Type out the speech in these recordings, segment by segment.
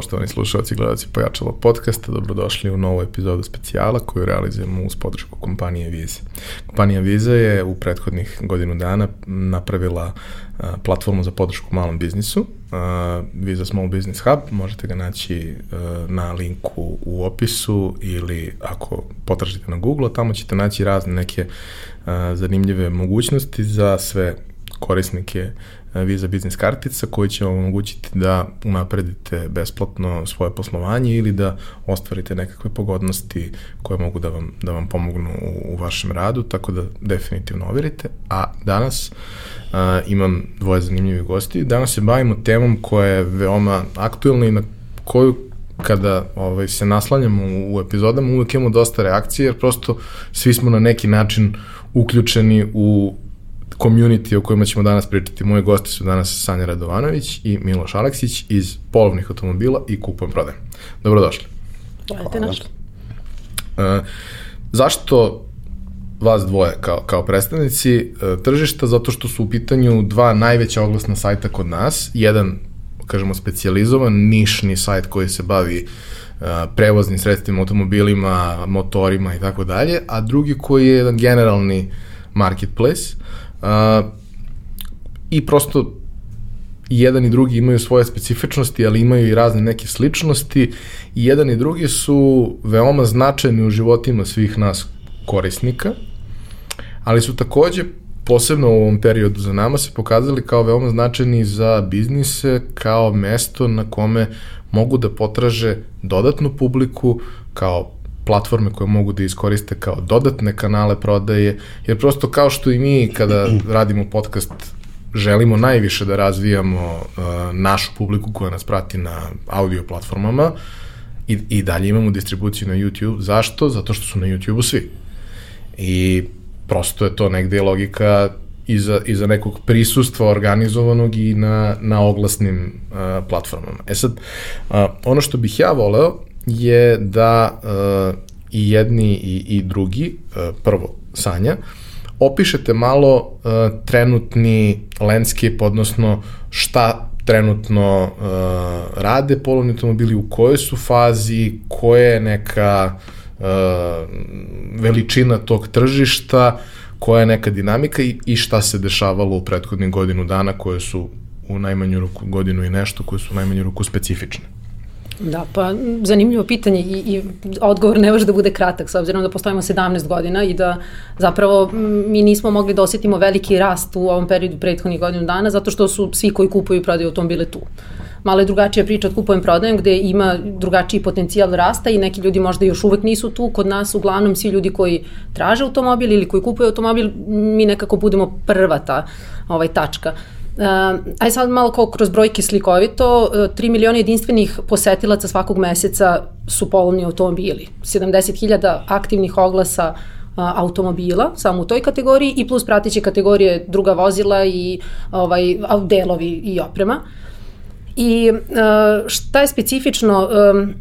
poštovani slušalci i gledalci Pojačalo podcasta, dobrodošli u novu epizodu specijala koju realizujemo uz podršku kompanije Vize. Kompanija Vize je u prethodnih godinu dana napravila platformu za podršku malom biznisu, Visa Small Business Hub, možete ga naći na linku u opisu ili ako potražite na Google, tamo ćete naći razne neke zanimljive mogućnosti za sve korisnike Visa Business kartica koji će vam omogućiti da unapredite besplatno svoje poslovanje ili da ostvarite nekakve pogodnosti koje mogu da vam, da vam pomognu u, u vašem radu, tako da definitivno overite. A danas uh, imam dvoje zanimljivi gosti. Danas se bavimo temom koja je veoma aktuelna i na koju kada ovaj, se naslanjamo u, u epizodama uvek imamo dosta reakcije jer prosto svi smo na neki način uključeni u community o kojima ćemo danas pričati. Moji gosti su danas Sanja Radovanović i Miloš Aleksić iz polovnih automobila i kupujem prodajem. Dobrodošli. Hvala. naš. Uh, zašto vas dvoje kao, kao predstavnici uh, tržišta? Zato što su u pitanju dva najveća oglasna sajta kod nas. Jedan, kažemo, specializovan, nišni sajt koji se bavi uh, prevoznim sredstvima, automobilima, motorima i tako dalje, a drugi koji je jedan generalni marketplace Uh, I prosto i jedan i drugi imaju svoje specifičnosti, ali imaju i razne neke sličnosti i jedan i drugi su veoma značajni u životima svih nas korisnika, ali su takođe posebno u ovom periodu za nama se pokazali kao veoma značajni za biznise, kao mesto na kome mogu da potraže dodatnu publiku, kao platforme koje mogu da iskoriste kao dodatne kanale prodaje, jer prosto kao što i mi kada radimo podcast želimo najviše da razvijamo uh, našu publiku koja nas prati na audio platformama i, i dalje imamo distribuciju na YouTube. Zašto? Zato što su na YouTube-u svi. I prosto je to negde logika iza, iza nekog prisustva organizovanog i na, na oglasnim uh, platformama. E sad, uh, ono što bih ja voleo je da uh, i jedni i, i drugi, uh, prvo Sanja, opišete malo uh, trenutni landscape, odnosno šta trenutno uh, rade polovni automobili, u kojoj su fazi, koja je neka uh, veličina tog tržišta, koja je neka dinamika i, i šta se dešavalo u prethodnih godinu dana koje su u najmanju ruku godinu i nešto, koje su u najmanju ruku specifične. Da, pa zanimljivo pitanje i, i odgovor ne može da bude kratak s obzirom da postojimo 17 godina i da zapravo mi nismo mogli da osetimo veliki rast u ovom periodu prethodnih godinu dana zato što su svi koji kupuju i prodaju automobile tu. Malo je drugačija priča od kupujem prodajem gde ima drugačiji potencijal rasta i neki ljudi možda još uvek nisu tu. Kod nas uglavnom svi ljudi koji traže automobil ili koji kupuju automobil mi nekako budemo prva ta ovaj, tačka. Uh, aj sad malo kao kroz brojke slikovito, uh, 3 miliona jedinstvenih posetilaca svakog meseca su polovni automobili. 70.000 aktivnih oglasa uh, automobila, samo u toj kategoriji i plus prateće kategorije druga vozila i ovaj, delovi i oprema. I uh, šta je specifično, um,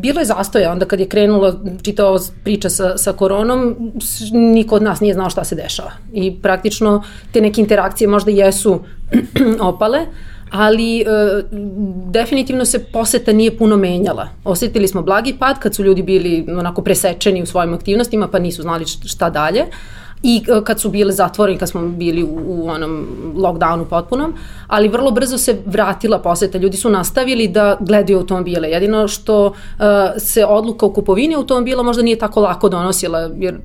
bilo je zastoja onda kad je krenula čita ova priča sa, sa koronom, niko od nas nije znao šta se dešava. I praktično te neke interakcije možda jesu opale, ali e, definitivno se poseta nije puno menjala. Osetili smo blagi pad kad su ljudi bili onako presečeni u svojim aktivnostima pa nisu znali šta dalje, i e, kad su bile zatvoreni, kad smo bili u, u onom lockdownu potpunom, ali vrlo brzo se vratila poseta. Ljudi su nastavili da gledaju automobile. Jedino što uh, se odluka o kupovini automobila možda nije tako lako donosila, jer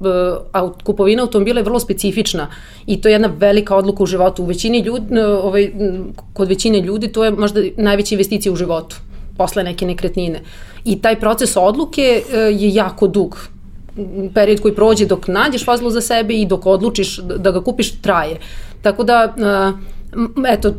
uh, kupovina automobila je vrlo specifična i to je jedna velika odluka u životu. U većini ljudi, uh, ovaj, kod većine ljudi to je možda najveća investicija u životu posle neke nekretnine. I taj proces odluke uh, je jako dug period koji prođe dok nađeš vozilo za sebe i dok odlučiš da ga kupiš traje. Tako da eto,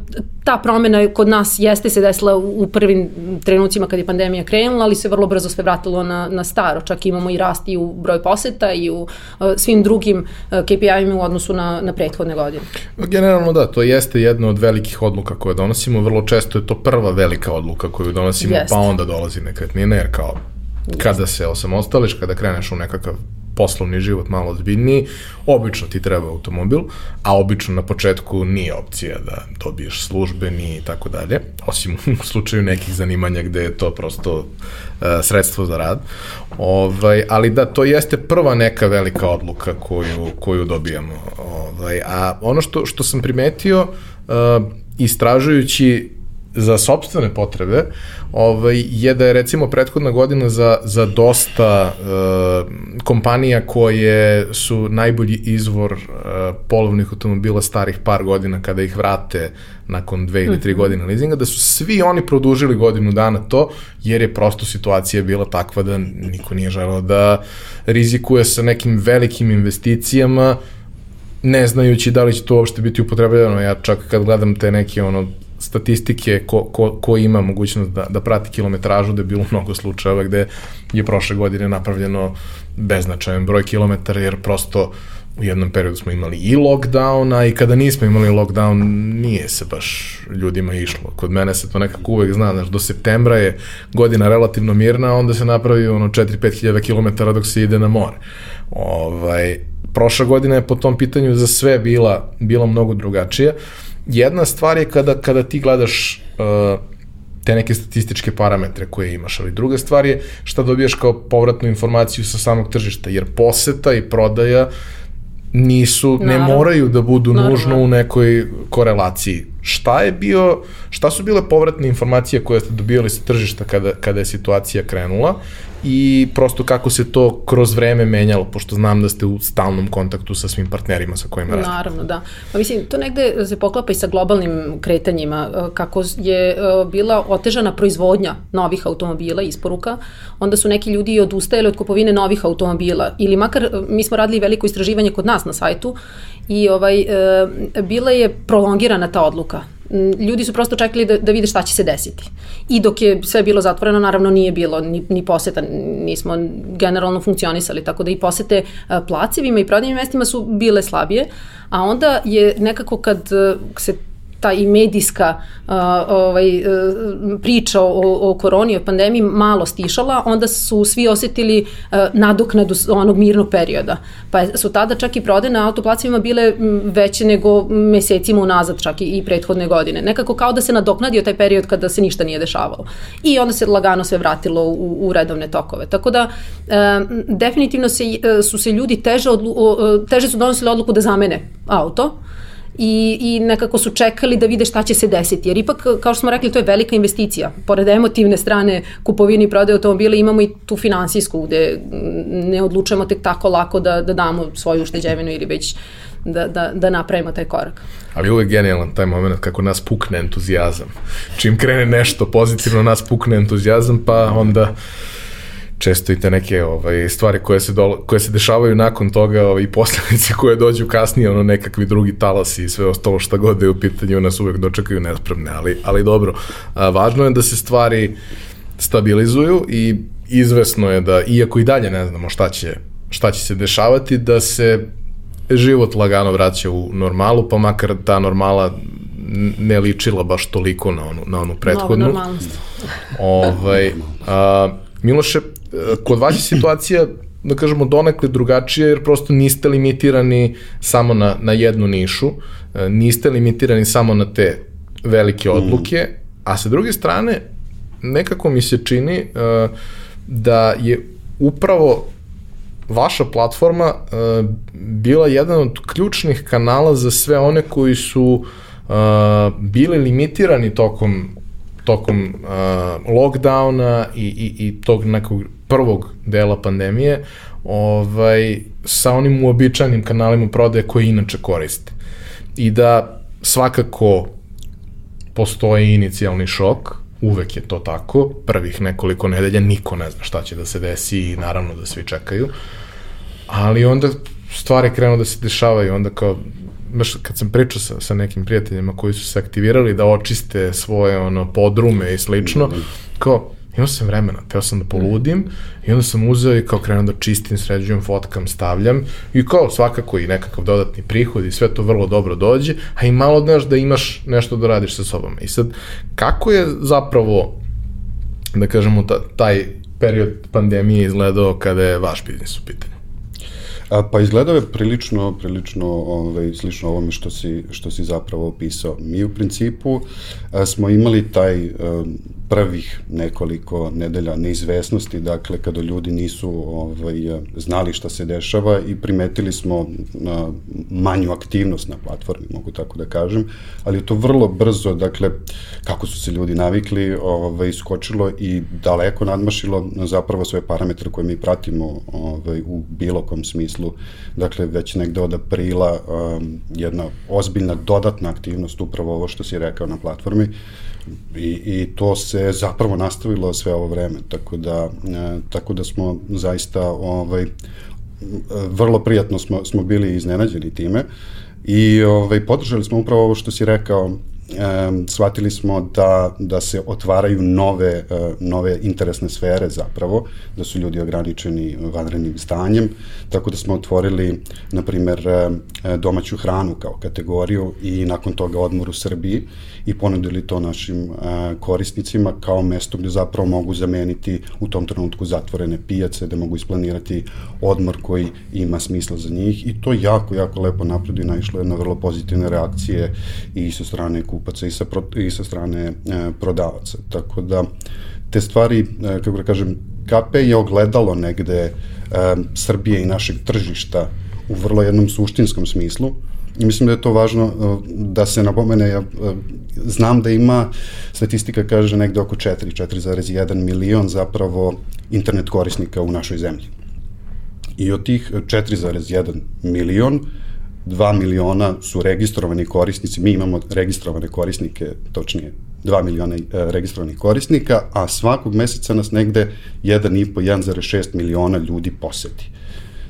ta promena kod nas jeste se desila u prvim trenucima kad je pandemija krenula, ali se vrlo brzo sve vratilo na, na staro. Čak imamo i rast i u broj poseta i u uh, svim drugim uh, KPI-ima u odnosu na, na prethodne godine. Generalno da, to jeste jedna od velikih odluka koje donosimo. Vrlo često je to prva velika odluka koju donosimo, jeste. pa onda dolazi nekretnina, jer kao kada se osamostališ, kada kreneš u nekakav poslovni život malo ozbiljniji, obično ti treba automobil, a obično na početku nije opcija da dobiješ službeni i tako dalje, osim u slučaju nekih zanimanja gde je to prosto uh, sredstvo za rad. Ovaj, ali da, to jeste prva neka velika odluka koju, koju dobijamo. Ovaj, a ono što, što sam primetio, uh, istražujući za sobstvene potrebe ovaj, je da je recimo prethodna godina za, za dosta uh, kompanija koje su najbolji izvor uh, polovnih automobila starih par godina kada ih vrate nakon dve ili tri mhm. godine leasinga, da su svi oni produžili godinu dana to, jer je prosto situacija bila takva da niko nije želeo da rizikuje sa nekim velikim investicijama, ne znajući da li će to uopšte biti upotrebljeno. Ja čak kad gledam te neke ono statistike ko, ko, ko ima mogućnost da, da prati kilometražu, da je bilo mnogo slučajeva gde je prošle godine napravljeno beznačajan broj kilometara, jer prosto u jednom periodu smo imali i lockdowna i kada nismo imali lockdown nije se baš ljudima išlo. Kod mene se to nekako uvek zna, znaš, do septembra je godina relativno mirna, onda se napravi ono 4-5 hiljada kilometara dok se ide na more. Ovaj, prošla godina je po tom pitanju za sve bila, bila mnogo drugačija. Jedna stvar je kada, kada ti gledaš uh, te neke statističke parametre koje imaš, ali druga stvar je šta dobijaš kao povratnu informaciju sa samog tržišta, jer poseta i prodaja nisu, Naravno. ne moraju da budu Naravno. nužno u nekoj korelaciji. Šta je bio, šta su bile povratne informacije koje ste dobijali sa tržišta kada, kada je situacija krenula i prosto kako se to kroz vreme menjalo, pošto znam da ste u stalnom kontaktu sa svim partnerima sa kojima radite. Naravno, da. Pa mislim, to negde se poklapa i sa globalnim kretanjima, e, kako je e, bila otežana proizvodnja novih automobila, isporuka, onda su neki ljudi odustajali od kupovine novih automobila, ili makar, e, mi smo radili veliko istraživanje kod nas na sajtu, i ovaj, bila je prolongirana ta odluka ljudi su prosto čekali da, da vide šta će se desiti. I dok je sve bilo zatvoreno, naravno nije bilo ni, ni poseta, nismo generalno funkcionisali, tako da i posete placevima i prodajnim mestima su bile slabije, a onda je nekako kad se ta i medijska uh, ovaj, uh, priča o, o koroni, o pandemiji malo stišala, onda su svi osetili uh, nadoknadu onog mirnog perioda. Pa su tada čak i prode na autoplacima bile veće nego mesecima unazad, čak i, i prethodne godine. Nekako kao da se nadoknadio taj period kada se ništa nije dešavalo. I onda se lagano sve vratilo u, u redovne tokove. Tako da, um, definitivno se, su se ljudi teže, odlu, teže su donosili odluku da zamene auto, i, i nekako su čekali da vide šta će se desiti. Jer ipak, kao što smo rekli, to je velika investicija. Pored emotivne strane kupovini i prodaje automobila imamo i tu finansijsku gde ne odlučujemo tek tako lako da, da damo svoju ušteđevinu ili već da, da, da napravimo taj korak. Ali uvek genijalan taj moment kako nas pukne entuzijazam. Čim krene nešto pozitivno, nas pukne entuzijazam, pa onda često i te neke ovaj, stvari koje se, do, koje se dešavaju nakon toga ovaj, i posledice koje dođu kasnije, ono nekakvi drugi talasi i sve ostalo šta god je u pitanju, nas uvek dočekaju nespremne, ali, ali dobro. A, važno je da se stvari stabilizuju i izvesno je da, iako i dalje ne znamo šta će, šta će se dešavati, da se život lagano vraća u normalu, pa makar ta normala ne ličila baš toliko na onu, na onu prethodnu. Novo normalnost. ovaj, a, Miloše, kod vas je situacija da kažemo donekle drugačija jer prosto niste limitirani samo na, na jednu nišu, e, niste limitirani samo na te velike odluke, mm. a sa druge strane nekako mi se čini uh, da je upravo vaša platforma uh, bila jedan od ključnih kanala za sve one koji su uh, bili limitirani tokom tokom uh, lockdowna i, i, i tog nekog prvog dela pandemije ovaj, sa onim uobičajenim kanalima prodaje koje inače koriste. I da svakako postoji inicijalni šok, uvek je to tako, prvih nekoliko nedelja niko ne zna šta će da se desi i naravno da svi čekaju, ali onda stvari krenu da se dešavaju, onda kao baš kad sam pričao sa, sa nekim prijateljima koji su se aktivirali da očiste svoje ono podrume i slično, kao imao sam vremena, teo sam da poludim i onda sam uzeo i kao krenuo da čistim, sređujem, fotkam, stavljam i kao svakako i nekakav dodatni prihod i sve to vrlo dobro dođe, a i malo znaš da imaš nešto da radiš sa sobom. I sad, kako je zapravo, da kažemo, ta, taj period pandemije izgledao kada je vaš biznis u pitanju? A, pa izgledao je prilično, prilično ovaj, slično ovome što si, što si zapravo opisao. Mi u principu a, smo imali taj a, prvih nekoliko nedelja neizvesnosti, dakle kada ljudi nisu ovaj, znali šta se dešava i primetili smo na manju aktivnost na platformi, mogu tako da kažem, ali je to vrlo brzo, dakle, kako su se ljudi navikli, ovaj, skočilo i daleko nadmašilo na zapravo sve parametre koje mi pratimo ovaj, u bilo kom smislu. Dakle, već negde od aprila um, jedna ozbiljna dodatna aktivnost, upravo ovo što si rekao na platformi, I, i to se zapravo nastavilo sve ovo vreme, tako da, e, tako da smo zaista ovaj, vrlo prijatno smo, smo bili iznenađeni time i ovaj, podržali smo upravo ovo što si rekao um, shvatili smo da, da se otvaraju nove, uh, nove interesne sfere zapravo, da su ljudi ograničeni vanrednim stanjem, tako da smo otvorili, na primer, uh, domaću hranu kao kategoriju i nakon toga odmor u Srbiji i ponudili to našim uh, korisnicima kao mesto gde zapravo mogu zameniti u tom trenutku zatvorene pijace, da mogu isplanirati odmor koji ima smisla za njih i to jako, jako lepo napredu i naišlo je na vrlo pozitivne reakcije i sa strane kupaca i sa, pro, i sa strane e, prodavaca. Tako da te stvari, e, kako da kažem, KP je ogledalo negde e, Srbije i našeg tržišta u vrlo jednom suštinskom smislu, I mislim da je to važno da se napomene, ja znam da ima, statistika kaže negde oko 4, 4,1 milion zapravo internet korisnika u našoj zemlji. I od tih 4,1 milion, 2 miliona su registrovani korisnici, mi imamo registrovane korisnike, točnije 2 miliona e, registrovanih korisnika, a svakog meseca nas negde 1,5, 1,6 miliona ljudi poseti.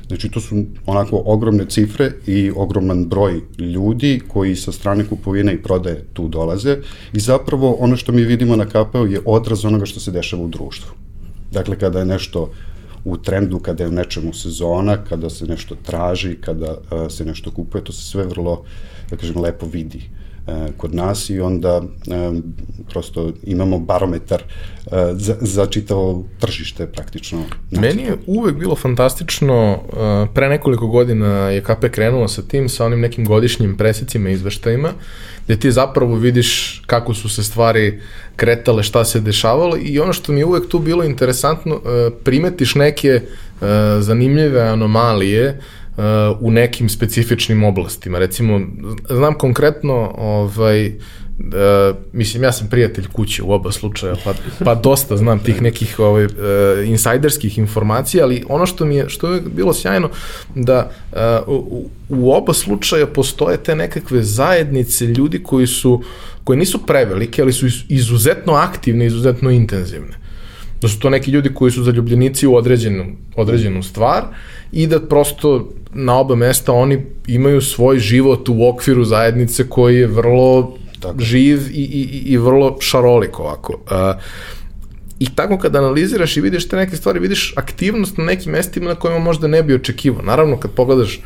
Znači, to su onako ogromne cifre i ogroman broj ljudi koji sa strane kupovine i prodaje tu dolaze i zapravo ono što mi vidimo na KPO je odraz onoga što se dešava u društvu. Dakle, kada je nešto u trendu, kada je u nečemu sezona, kada se nešto traži, kada uh, se nešto kupuje, to se sve vrlo, da kažem, lepo vidi uh, kod nas i onda um, prosto imamo barometar za, za čitavo tržište praktično. Meni je uvek bilo fantastično, pre nekoliko godina je KP krenuo sa tim, sa onim nekim godišnjim presecima i izveštajima, gde ti zapravo vidiš kako su se stvari kretale, šta se dešavalo i ono što mi je uvek tu bilo interesantno, e, primetiš neke e, zanimljive anomalije e, u nekim specifičnim oblastima. Recimo, znam konkretno ovaj, Uh, mislim, ja sam prijatelj kuće u oba slučaja, pa, pa dosta znam tih nekih ovaj, uh, insajderskih informacija, ali ono što mi je, što je bilo sjajno, da uh, u, u oba slučaja postoje te nekakve zajednice ljudi koji su, koje nisu prevelike, ali su izuzetno aktivne, izuzetno intenzivne. Da su to neki ljudi koji su zaljubljenici u određenu, određenu stvar i da prosto na oba mesta oni imaju svoj život u okviru zajednice koji je vrlo tako. živ i, i, i vrlo šarolik ovako. Uh, I tako kad analiziraš i vidiš te neke stvari, vidiš aktivnost na nekim mestima na kojima možda ne bi očekivao. Naravno, kad pogledaš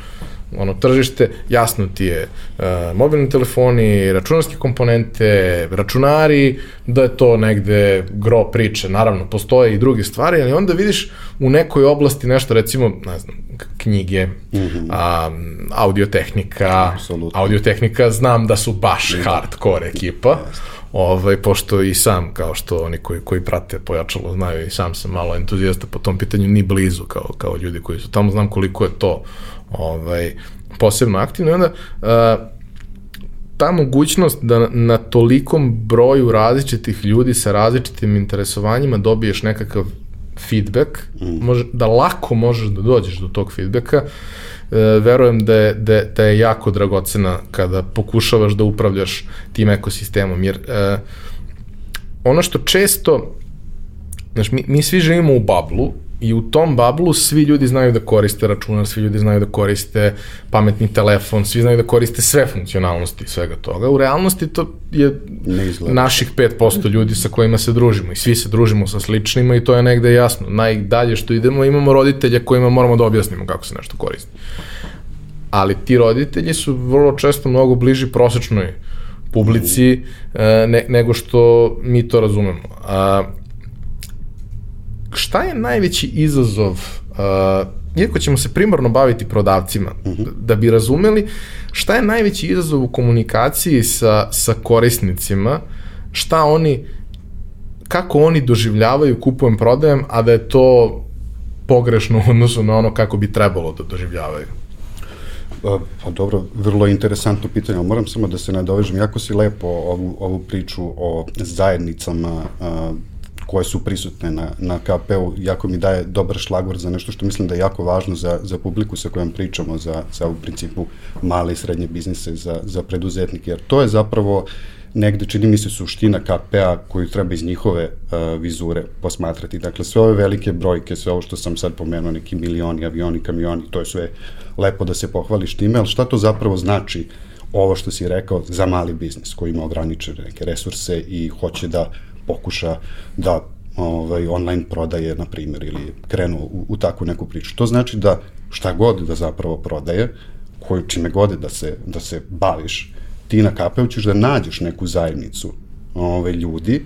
ono tržište, jasno ti je uh, mobilni telefoni, računarske komponente, računari, da je to negde gro priče. Naravno, postoje i druge stvari, ali onda vidiš u nekoj oblasti nešto, recimo, ne znam, knjige, mm -hmm. a, audiotehnika, Absolutno. audiotehnika znam da su baš mm. hardcore ekipa, ovaj, pošto i sam, kao što oni koji, koji prate pojačalo znaju i sam sam malo entuzijasta po tom pitanju, ni blizu kao, kao ljudi koji su tamo, znam koliko je to ovaj, posebno aktivno i onda uh, ta mogućnost da na tolikom broju različitih ljudi sa različitim interesovanjima dobiješ nekakav feedback, mm. može, da lako možeš da dođeš do tog feedbacka, verujem da je, da, da je jako dragocena kada pokušavaš da upravljaš tim ekosistemom, jer e, ono što često, znaš, mi, mi svi živimo u bablu I u tom bablu svi ljudi znaju da koriste računar, svi ljudi znaju da koriste pametni telefon, svi znaju da koriste sve funkcionalnosti svega toga. U realnosti to je naših 5% ljudi sa kojima se družimo i svi se družimo sa sličnima i to je negde jasno. Najdalje što idemo imamo roditelje kojima moramo da objasnimo kako se nešto koristi. Ali ti roditelji su vrlo često mnogo bliži prosečnoj publici mm. ne, nego što mi to razumemo. A, šta je najveći izazov uh, iako ćemo se primarno baviti prodavcima, uh -huh. da bi razumeli šta je najveći izazov u komunikaciji sa, sa korisnicima, šta oni, kako oni doživljavaju kupujem, prodajem, a da je to pogrešno u odnosu na ono kako bi trebalo da doživljavaju. Pa dobro, vrlo interesantno pitanje, ali moram samo da se nadovežem. Jako si lepo ovu, ovu priču o zajednicama a, koje su prisutne na, na KP-u, jako mi daje dobar šlagvor za nešto što mislim da je jako važno za, za publiku sa kojom pričamo, za, za u principu male i srednje biznise, za, za preduzetnike, jer to je zapravo negde čini mi se suština KP-a koju treba iz njihove uh, vizure posmatrati. Dakle, sve ove velike brojke, sve ovo što sam sad pomenuo, neki milioni, avioni, kamioni, to je sve lepo da se pohvališ time, ali šta to zapravo znači ovo što si rekao za mali biznis koji ima ograničene neke resurse i hoće da pokuša da ovaj, online prodaje, na primjer, ili krenu u, u takvu neku priču. To znači da šta god da zapravo prodaje, koju čime god da se, da se baviš, ti na KP-u ćeš da nađeš neku zajednicu ovaj, ljudi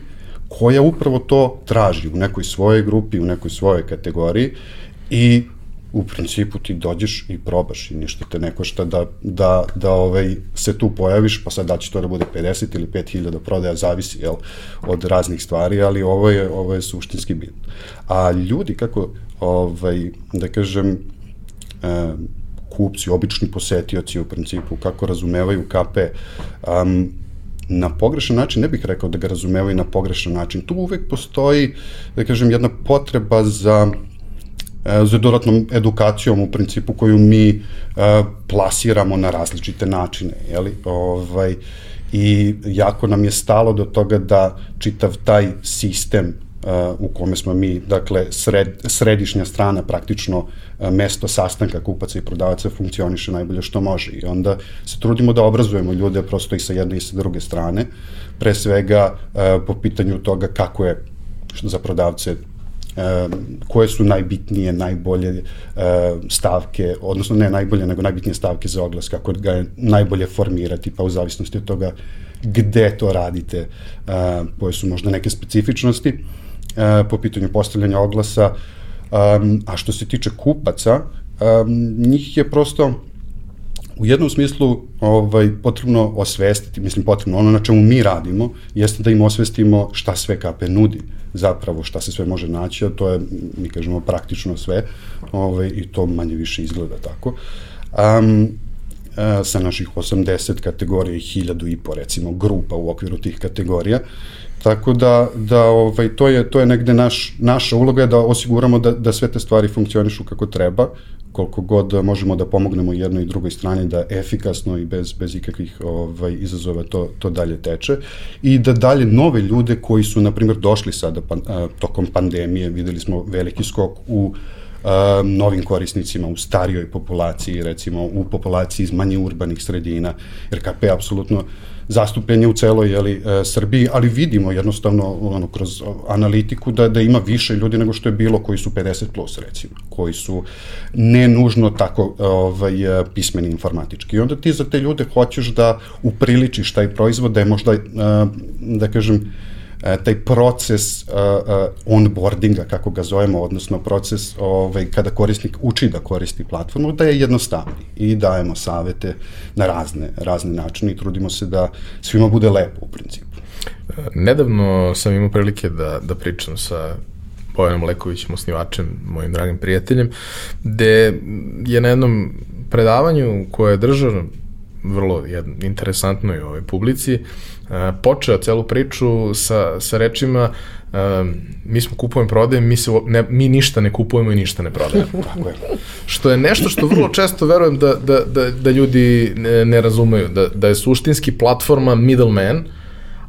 koja upravo to traži u nekoj svojoj grupi, u nekoj svojoj kategoriji i u principu ti dođeš i probaš i ništa te ne košta da, da, da ovaj, se tu pojaviš, pa sad da će to da bude 50 ili 5000 prodaja, zavisi jel, od raznih stvari, ali ovo je, ovo je suštinski bitno. A ljudi kako, ovaj, da kažem, e, kupci, obični posetioci u principu, kako razumevaju KP, um, na pogrešan način, ne bih rekao da ga razumevaju na pogrešan način. Tu uvek postoji, da kažem, jedna potreba za za dodatnom edukacijom u principu koju mi e, plasiramo na različite načine, jeli? Ovaj, I jako nam je stalo do toga da čitav taj sistem uh, u kome smo mi, dakle, sred, središnja strana, praktično mesto sastanka kupaca i prodavaca funkcioniše najbolje što može. I onda se trudimo da obrazujemo ljude prosto i sa jedne i sa druge strane, pre svega po pitanju toga kako je za prodavce koje su najbitnije, najbolje stavke, odnosno ne najbolje, nego najbitnije stavke za oglas, kako ga je najbolje formirati, pa u zavisnosti od toga gde to radite, koje su možda neke specifičnosti po pitanju postavljanja oglasa, a što se tiče kupaca, njih je prosto u jednom smislu ovaj, potrebno osvestiti, mislim potrebno, ono na čemu mi radimo, jeste da im osvestimo šta sve KP nudi, zapravo šta se sve može naći, a to je, mi kažemo, praktično sve, ovaj, i to manje više izgleda tako. Um, sa naših 80 kategorija i 1000 i po recimo grupa u okviru tih kategorija Tako da, da ovaj, to, je, to je negde naš, naša uloga da osiguramo da, da sve te stvari funkcionišu kako treba, koliko god možemo da pomognemo jednoj i drugoj strani da efikasno i bez, bez ikakvih ovaj, izazova to, to dalje teče i da dalje nove ljude koji su, na primjer, došli sada pan, a, tokom pandemije, videli smo veliki skok u a, novim korisnicima u starijoj populaciji, recimo u populaciji iz manje urbanih sredina, jer KP apsolutno zastupljenje u celoj jeli, e, Srbiji, ali vidimo jednostavno ono, kroz analitiku da, da ima više ljudi nego što je bilo koji su 50 plus recimo, koji su ne nužno tako ovaj, pismeni informatički. I onda ti za te ljude hoćeš da upriličiš taj proizvod, da je možda, e, da kažem, E, taj proces uh, uh, onboardinga, kako ga zovemo, odnosno proces ovaj, kada korisnik uči da koristi platformu, da je jednostavni i dajemo savete na razne, razne načine i trudimo se da svima bude lepo u principu. Nedavno sam imao prilike da, da pričam sa Bojanom Lekovićem, osnivačem, mojim dragim prijateljem, gde je na jednom predavanju koje je držao vrlo interesantnoj ovoj publici, počeo celu priču sa, sa rečima mi smo kupujemo, prodajem, mi, se, ne, mi ništa ne kupujemo i ništa ne prodajemo. Tako je. Što je nešto što vrlo često verujem da, da, da, da ljudi ne, ne razumeju, da, da je suštinski platforma middleman,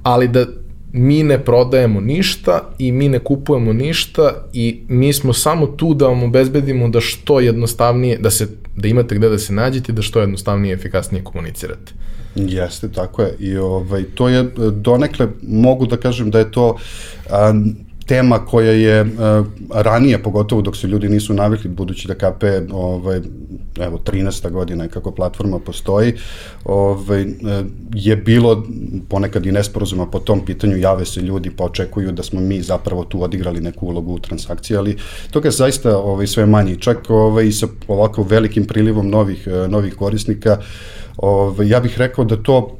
ali da mi ne prodajemo ništa i mi ne kupujemo ništa i mi smo samo tu da vam obezbedimo da što jednostavnije, da, se, da imate gde da se nađete da što jednostavnije i efikasnije komunicirate. Jeste, tako je. I ovaj, to je donekle, mogu da kažem da je to a, tema koja je uh, ranije, pogotovo dok se ljudi nisu navikli, budući da KP ovaj, evo 13. godina kako platforma postoji, ovaj, uh, je bilo ponekad i nesporazuma po tom pitanju, jave se ljudi, pa očekuju da smo mi zapravo tu odigrali neku ulogu u transakciji, ali toga je zaista ovaj, sve manji. Čak ovaj, sa ovako velikim prilivom novih, novih korisnika, ovaj, ja bih rekao da to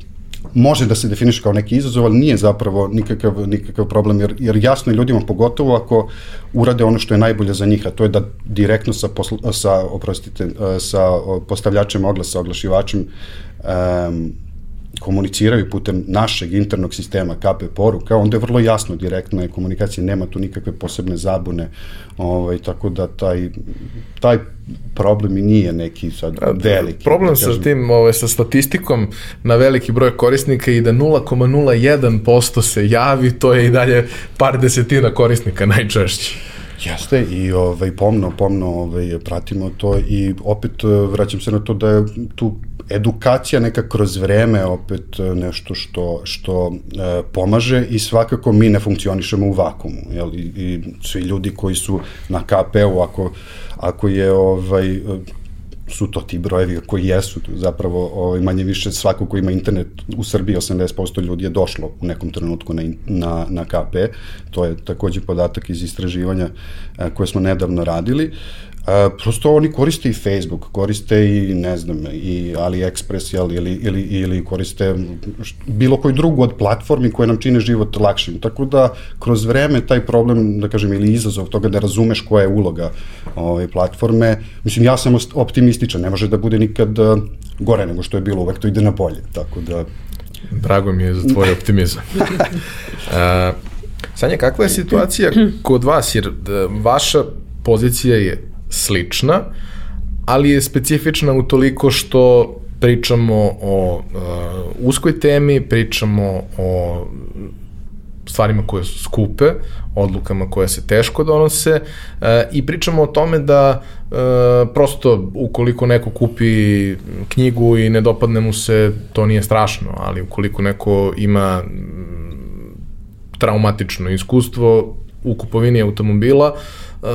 može da se definiše kao neki izazov, ali nije zapravo nikakav, nikakav problem, jer, jer jasno je ljudima, pogotovo ako urade ono što je najbolje za njih, a to je da direktno sa, sa oprostite, sa postavljačem oglasa, oglašivačem, um, komuniciraju putem našeg internog sistema KP poruka, onda je vrlo jasno direktno je komunikacija, nema tu nikakve posebne zabune, ovaj, tako da taj, taj problem i nije neki sad veliki. Problem da sa tim, ovaj, sa statistikom na veliki broj korisnika i da 0,01% se javi, to je i dalje par desetina korisnika najčešće. Jeste i ovaj pomno pomno ovaj pratimo to i opet vraćam se na to da je tu edukacija neka kroz vreme opet e, nešto što, što e, pomaže i svakako mi ne funkcionišemo u vakumu. Jel? I, i svi ljudi koji su na KP-u, ako, ako je ovaj, su to ti brojevi koji jesu zapravo ovaj, manje više svako ko ima internet u Srbiji 80% ljudi je došlo u nekom trenutku na, na, na KP to je takođe podatak iz istraživanja e, koje smo nedavno radili A, prosto oni koriste i Facebook, koriste i, ne znam, i AliExpress, jel, ili, ili, ili koriste bilo koji drugu od platformi koje nam čine život lakšim. Tako da, kroz vreme taj problem, da kažem, ili izazov toga da razumeš koja je uloga ove platforme, mislim, ja sam optimističan, ne može da bude nikad gore nego što je bilo, uvek to ide na bolje, tako da... Drago mi je za tvoj optimizam. A, Sanja, kakva je situacija kod vas, jer vaša pozicija je slična, ali je specifična u toliko što pričamo o uh, uskoj temi, pričamo o stvarima koje su skupe, odlukama koje se teško donose uh, i pričamo o tome da uh, prosto ukoliko neko kupi knjigu i ne dopadne mu se, to nije strašno, ali ukoliko neko ima traumatično iskustvo u kupovini automobila, uh,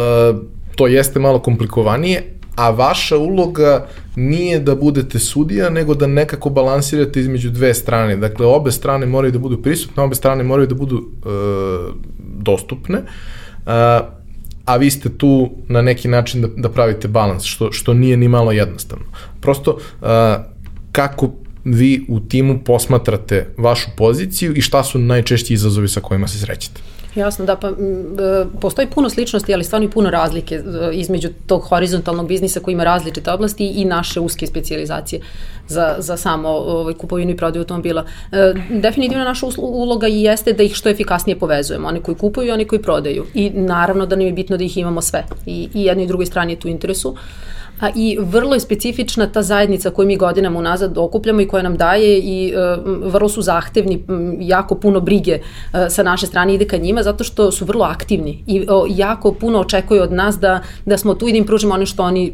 to jeste malo komplikovanije, a vaša uloga nije da budete sudija, nego da nekako balansirate između dve strane. Dakle, obe strane moraju da budu prisutne, obe strane moraju da budu e, dostupne, e, a vi ste tu na neki način da, da pravite balans, što, što nije ni malo jednostavno. Prosto, e, kako vi u timu posmatrate vašu poziciju i šta su najčešći izazovi sa kojima se srećete? Jasno, da, pa e, postoji puno sličnosti, ali stvarno i puno razlike e, između tog horizontalnog biznisa koji ima različite oblasti i naše uske specializacije za, za samo ovaj, kupovinu i prodaju automobila. E, definitivno naša uloga jeste da ih što efikasnije povezujemo, oni koji kupuju i oni koji prodaju. I naravno da nam je bitno da ih imamo sve. I, i jednoj i drugoj strani je tu interesu. Uh, a i vrlo je specifična ta zajednica koju mi godinama unazad okupljamo i koja nam daje i uh, vrlo su zahtevni, jako puno brige uh, sa naše strane ide ka njima zato što su vrlo aktivni i uh, jako puno očekuju od nas da, da smo tu i da im pružimo ono što oni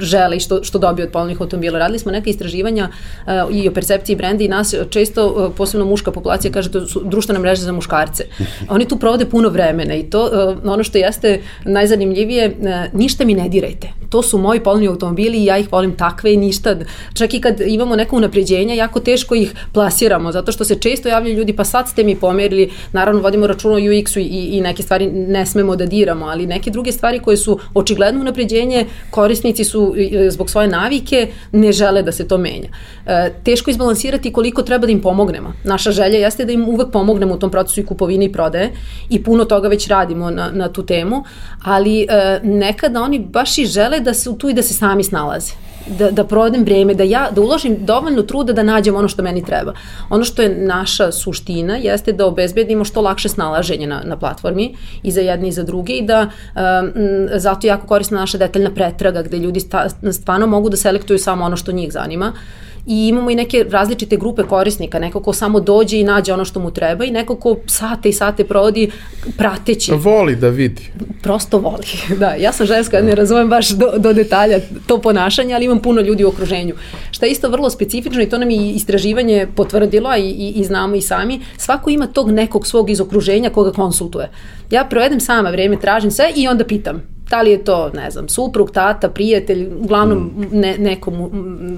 žele i što, što dobiju od polovnih automobila. Radili smo neka istraživanja uh, i o percepciji brenda i nas često, uh, posebno muška populacija, kaže da su društvene mreže za muškarce. Oni tu provode puno vremena i to uh, ono što jeste najzanimljivije, ništa mi ne dirajte. To su moji polovni automobili i ja ih volim takve i ništa. Čak i kad imamo neko unapređenja, jako teško ih plasiramo, zato što se često javljaju ljudi, pa sad ste mi pomerili, naravno vodimo račun o UX-u i, i neke stvari ne smemo da diramo, ali neke druge stvari koje su očigledno unapređenje, korisnici su zbog svoje navike ne žele da se to menja. E, teško izbalansirati koliko treba da im pomognemo. Naša želja jeste da im uvek pomognemo u tom procesu i kupovine i prodaje i puno toga već radimo na, na tu temu, ali e, nekada oni baš i žele da se tu i da se sami snalaze da, da prodem vreme, da ja da uložim dovoljno truda da nađem ono što meni treba. Ono što je naša suština jeste da obezbedimo što lakše snalaženje na, na platformi i za jedne i za druge i da um, zato jako korisna naša detaljna pretraga gde ljudi sta, stvarno mogu da selektuju samo ono što njih zanima. Uh, i imamo i neke različite grupe korisnika, neko ko samo dođe i nađe ono što mu treba i neko ko sate i sate provodi prateći. Voli da vidi. Prosto voli, da. Ja sam ženska, ne razumem baš do, do detalja to ponašanje, ali imam puno ljudi u okruženju što je isto vrlo specifično i to nam i istraživanje potvrdilo i, i, i znamo i sami, svako ima tog nekog svog iz okruženja koga konsultuje. Ja provedem sama vreme, tražim sve i onda pitam da li je to, ne znam, suprug, tata, prijatelj, uglavnom ne, neko,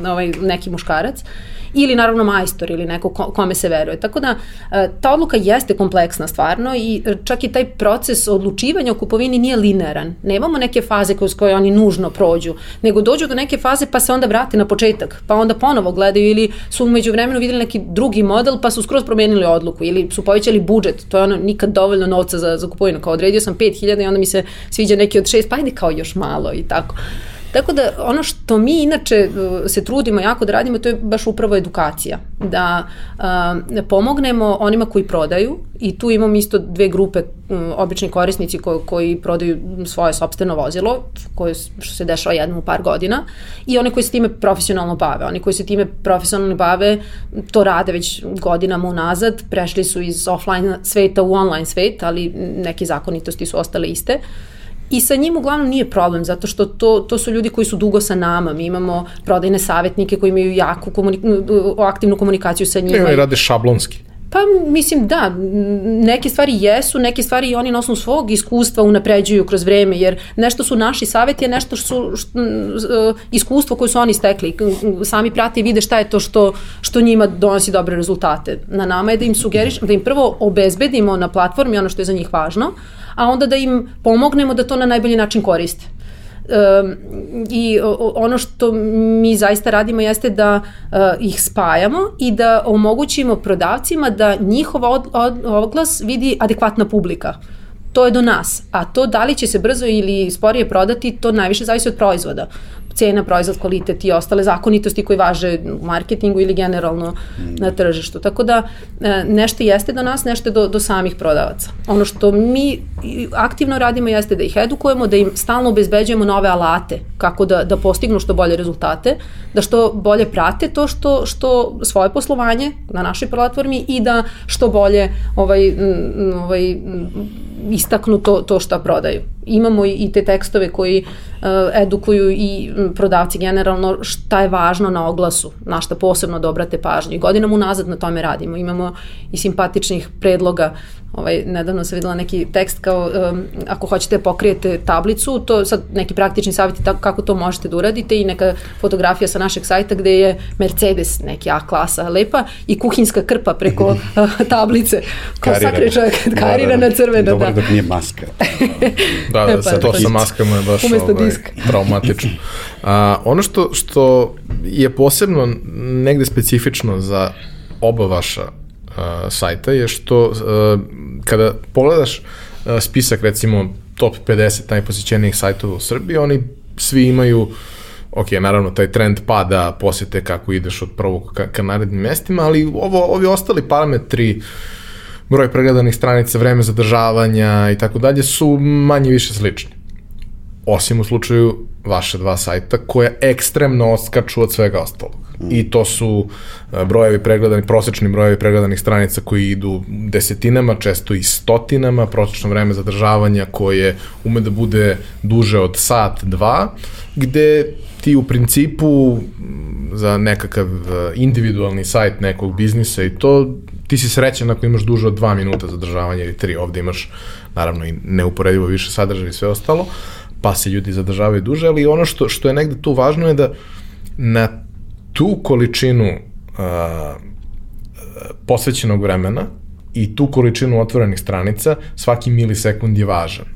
ovaj, neki muškarac ili naravno majstor ili neko kome se veruje. Tako da e, ta odluka jeste kompleksna stvarno i čak i taj proces odlučivanja o kupovini nije linearan. Nemamo neke faze kroz koje oni nužno prođu, nego dođu do neke faze pa se onda vrate na početak, pa onda ponovo gledaju ili su umeđu vremenu videli neki drugi model pa su skroz promenili odluku ili su povećali budžet, to je ono nikad dovoljno novca za, za kupovinu, kao odredio sam 5000 i onda mi se sviđa neki od 6, pa ajde kao još malo i tako. Tako da ono što mi inače uh, se trudimo jako da radimo, to je baš upravo edukacija. Da uh, pomognemo onima koji prodaju i tu imamo isto dve grupe um, obični korisnici ko, koji prodaju svoje sobstveno vozilo, koje što se dešava jednom u par godina i one koji se time profesionalno bave. Oni koji se time profesionalno bave to rade već godinama unazad, prešli su iz offline sveta u online svet, ali neke zakonitosti su ostale iste. Uh, I sa njim uglavnom nije problem, zato što to, to su ljudi koji su dugo sa nama. Mi imamo prodajne savjetnike koji imaju jaku komunik aktivnu komunikaciju sa njima. I rade šablonski. Pa mislim da, neke stvari jesu, neke stvari i oni na osnovu svog iskustva unapređuju kroz vreme, jer nešto su naši savjeti, a nešto su što, iskustvo koje su oni stekli. Sami prate i vide šta je to što, što njima donosi dobre rezultate. Na nama je da im sugeriš, da im prvo obezbedimo na platformi ono što je za njih važno, a onda da im pomognemo da to na najbolji način koriste. Um, i ono što mi zaista radimo jeste da uh, ih spajamo i da omogućimo prodavcima da njihov od, od, oglas vidi adekvatna publika. To je do nas, a to da li će se brzo ili sporije prodati, to najviše zavisi od proizvoda cena, proizvod, kvalitet i ostale zakonitosti koji važe u marketingu ili generalno na tržištu. Tako da e, nešto jeste do nas, nešto do, do samih prodavaca. Ono što mi aktivno radimo jeste da ih edukujemo, da im stalno obezbeđujemo nove alate kako da, da postignu što bolje rezultate, da što bolje prate to što, što svoje poslovanje na našoj platformi i da što bolje ovaj, ovaj, istaknu to, to što prodaju. Imamo i te tekstove koji uh, edukuju i prodavci generalno šta je važno na oglasu, na šta posebno da obrate pažnju. I godinama unazad na tome radimo. Imamo i simpatičnih predloga ovaj, nedavno sam videla neki tekst kao um, ako hoćete pokrijete tablicu, to sad neki praktični savjeti tako kako to možete da uradite i neka fotografija sa našeg sajta gde je Mercedes neki A klasa lepa i kuhinska krpa preko tablice. Ko sakre čovjek, karirana crvena. Dobro da. dok nije maska. da, da, sa to sa maskama je baš ovaj, traumatično. A, ono što, što je posebno negde specifično za oba vaša uh, sajta je što kada pogledaš spisak recimo top 50 najposjećenijih sajtova u Srbiji, oni svi imaju ok, naravno taj trend pada posjete kako ideš od prvog ka, ka narednim mestima, ali ovo, ovi ostali parametri broj pregledanih stranica, vreme zadržavanja i tako dalje su manje više slični. Osim u slučaju vaše dva sajta koja ekstremno oskaču od svega ostalog. I to su e, brojevi pregledanih, prosečni brojevi pregledanih stranica koji idu desetinama, često i stotinama, prosečno vreme zadržavanja koje ume da bude duže od sat, dva, gde ti u principu za nekakav e, individualni sajt nekog biznisa i to ti si srećan ako imaš duže od dva minuta zadržavanja ili tri, ovde imaš naravno i neuporedivo više sadržaja i sve ostalo, pa se ljudi zadržavaju duže, ali ono što, što je negde tu važno je da na tu količinu a, posvećenog vremena i tu količinu otvorenih stranica, svaki milisekund je važan.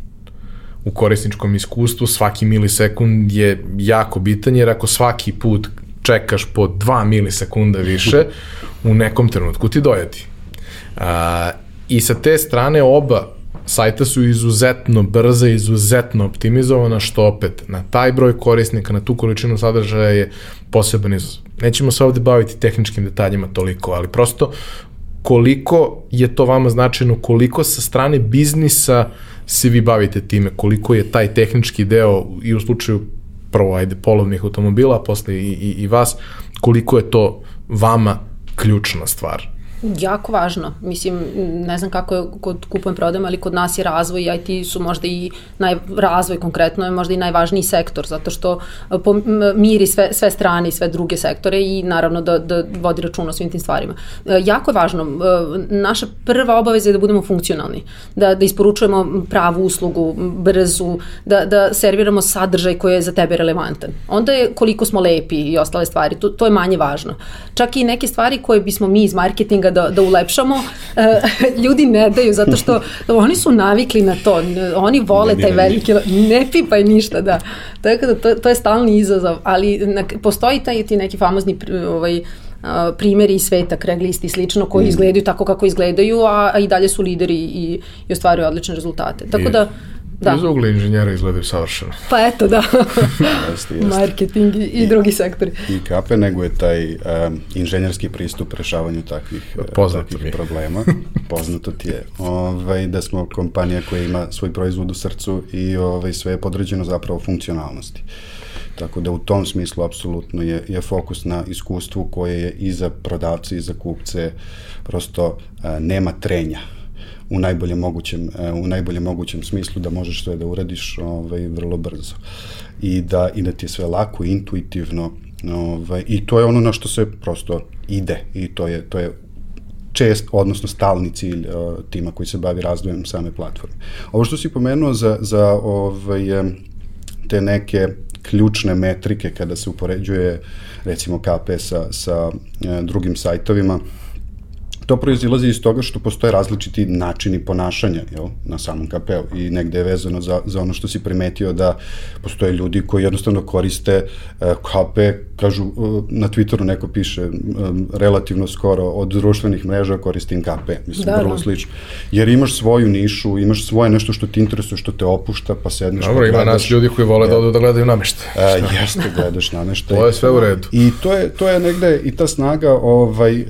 U korisničkom iskustvu svaki milisekund je jako bitan, jer ako svaki put čekaš po 2 milisekunda više, u nekom trenutku ti dojeti. A, I sa te strane oba sajta su izuzetno brza, izuzetno optimizovana, što opet na taj broj korisnika, na tu količinu sadržaja je poseban izazov. Nećemo se ovde baviti tehničkim detaljima toliko, ali prosto koliko je to vama značajno, koliko sa strane biznisa se vi bavite time, koliko je taj tehnički deo i u slučaju prvo, ajde, polovnih automobila, a posle i, i, i vas, koliko je to vama ključna stvar? Jako važno. Mislim, ne znam kako je kod kupujem prodajem, ali kod nas je razvoj i IT su možda i naj, razvoj konkretno je možda i najvažniji sektor, zato što miri sve, sve strane i sve druge sektore i naravno da, da vodi račun o svim tim stvarima. Jako je važno. Naša prva obaveza je da budemo funkcionalni, da, da isporučujemo pravu uslugu, brzu, da, da serviramo sadržaj koji je za tebe relevantan. Onda je koliko smo lepi i ostale stvari, to, to je manje važno. Čak i neke stvari koje bismo mi iz marketinga da, da ulepšamo, uh, ljudi ne daju zato što oni su navikli na to, oni vole ne, taj veliki, ne pipaj ništa, da. Tako da to, to je stalni izazov, ali na, postoji taj ti neki famozni ovaj, primeri iz sveta, Craigslist i slično, koji mm. izgledaju tako kako izgledaju, a, a i dalje su lideri i, i ostvaruju odlične rezultate. Tako da, Da. Iz ugla inženjera izgledaju savršeno. Pa eto, da. jeste, jeste. Marketing i, i, drugi sektori. I kape nego je taj um, inženjerski pristup rešavanju takvih, takvih mi. problema. Poznato ti je. Ovaj, da smo kompanija koja ima svoj proizvod u srcu i ovaj, sve je podređeno zapravo funkcionalnosti. Tako da u tom smislu apsolutno je, je fokus na iskustvu koje je i za prodavce i za kupce prosto uh, nema trenja u najboljem mogućem, e, u najboljem mogućem smislu da možeš sve da uradiš ovaj, vrlo brzo. I da, I da ti je sve lako, intuitivno, ovaj, i to je ono na što se prosto ide i to je, to je čest, odnosno stalni cilj uh, tima koji se bavi razvojem same platforme. Ovo što si pomenuo za, za ovaj, te neke ključne metrike kada se upoređuje recimo KP sa, sa uh, drugim sajtovima, To proizilazi iz toga što postoje različiti načini ponašanja jel, na samom KP-u i negde je vezano za, za ono što si primetio da postoje ljudi koji jednostavno koriste uh, KP, kažu uh, na Twitteru neko piše um, relativno skoro od društvenih mreža koristim KP, mislim da, vrlo da. slično. Jer imaš svoju nišu, imaš svoje nešto što ti interesuje, što te opušta, pa sedneš Dobro, pa ima nas ljudi koji vole da odu da gledaju nameštaj. Uh, jeste, gledaš nameštaj. to je sve u redu. I to je, to je negde i ta snaga ovaj, uh,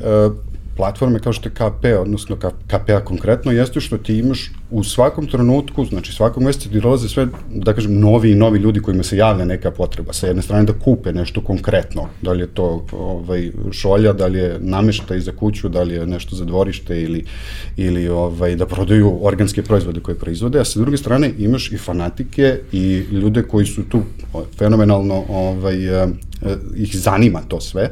platforme kao što je KP, odnosno KPA konkretno, jeste što ti imaš u svakom trenutku, znači svakog meseca ti dolaze sve, da kažem, novi i novi ljudi kojima se javlja neka potreba. Sa jedne strane da kupe nešto konkretno, da li je to ovaj, šolja, da li je nameštaj za kuću, da li je nešto za dvorište ili, ili ovaj, da prodaju organske proizvode koje proizvode, a sa druge strane imaš i fanatike i ljude koji su tu fenomenalno ovaj, ih zanima to sve.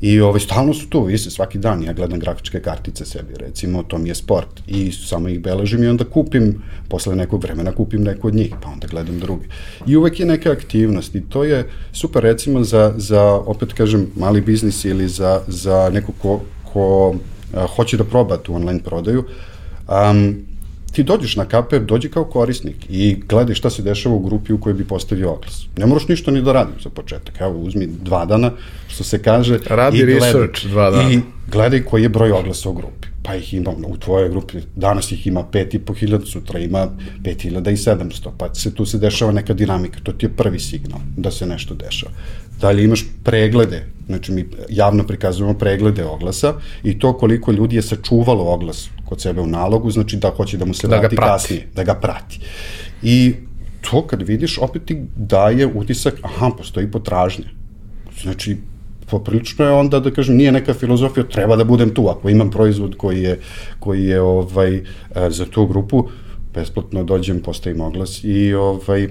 I ovaj, stalno su tu, vise svaki dan, ja gledam grafičke kartice sebi, recimo, to mi je sport. I samo ih beležim i onda kupim, posle nekog vremena kupim neku od njih, pa onda gledam drugi. I uvek je neka aktivnost i to je super recimo za, za opet kažem, mali biznis ili za, za neko ko, ko a, hoće da proba tu online prodaju, um, ti dođeš na kaper, dođi kao korisnik i gledaj šta se dešava u grupi u kojoj bi postavio oglas. Ne moraš ništa ni da radiš za početak. Evo, uzmi dva dana, što se kaže, Radi i gledaj, research dva dana. I gledaj koji je broj oglasa u grupi. Pa ih ima u tvojoj grupi, danas ih ima 5.500, sutra ima 5.700, pa se tu se dešava neka dinamika, to ti je prvi signal da se nešto dešava. Dalje imaš preglede, znači mi javno prikazujemo preglede oglasa i to koliko ljudi je sačuvalo oglas kod sebe u nalogu, znači da hoće da mu se da vrati kasnije, da ga prati. I to kad vidiš, opet ti daje utisak, aha, postoji potražnja. Znači, poprilično je onda, da kažem, nije neka filozofija, treba da budem tu, ako imam proizvod koji je, koji je ovaj, e, za tu grupu, besplatno dođem, postavim oglas i, ovaj,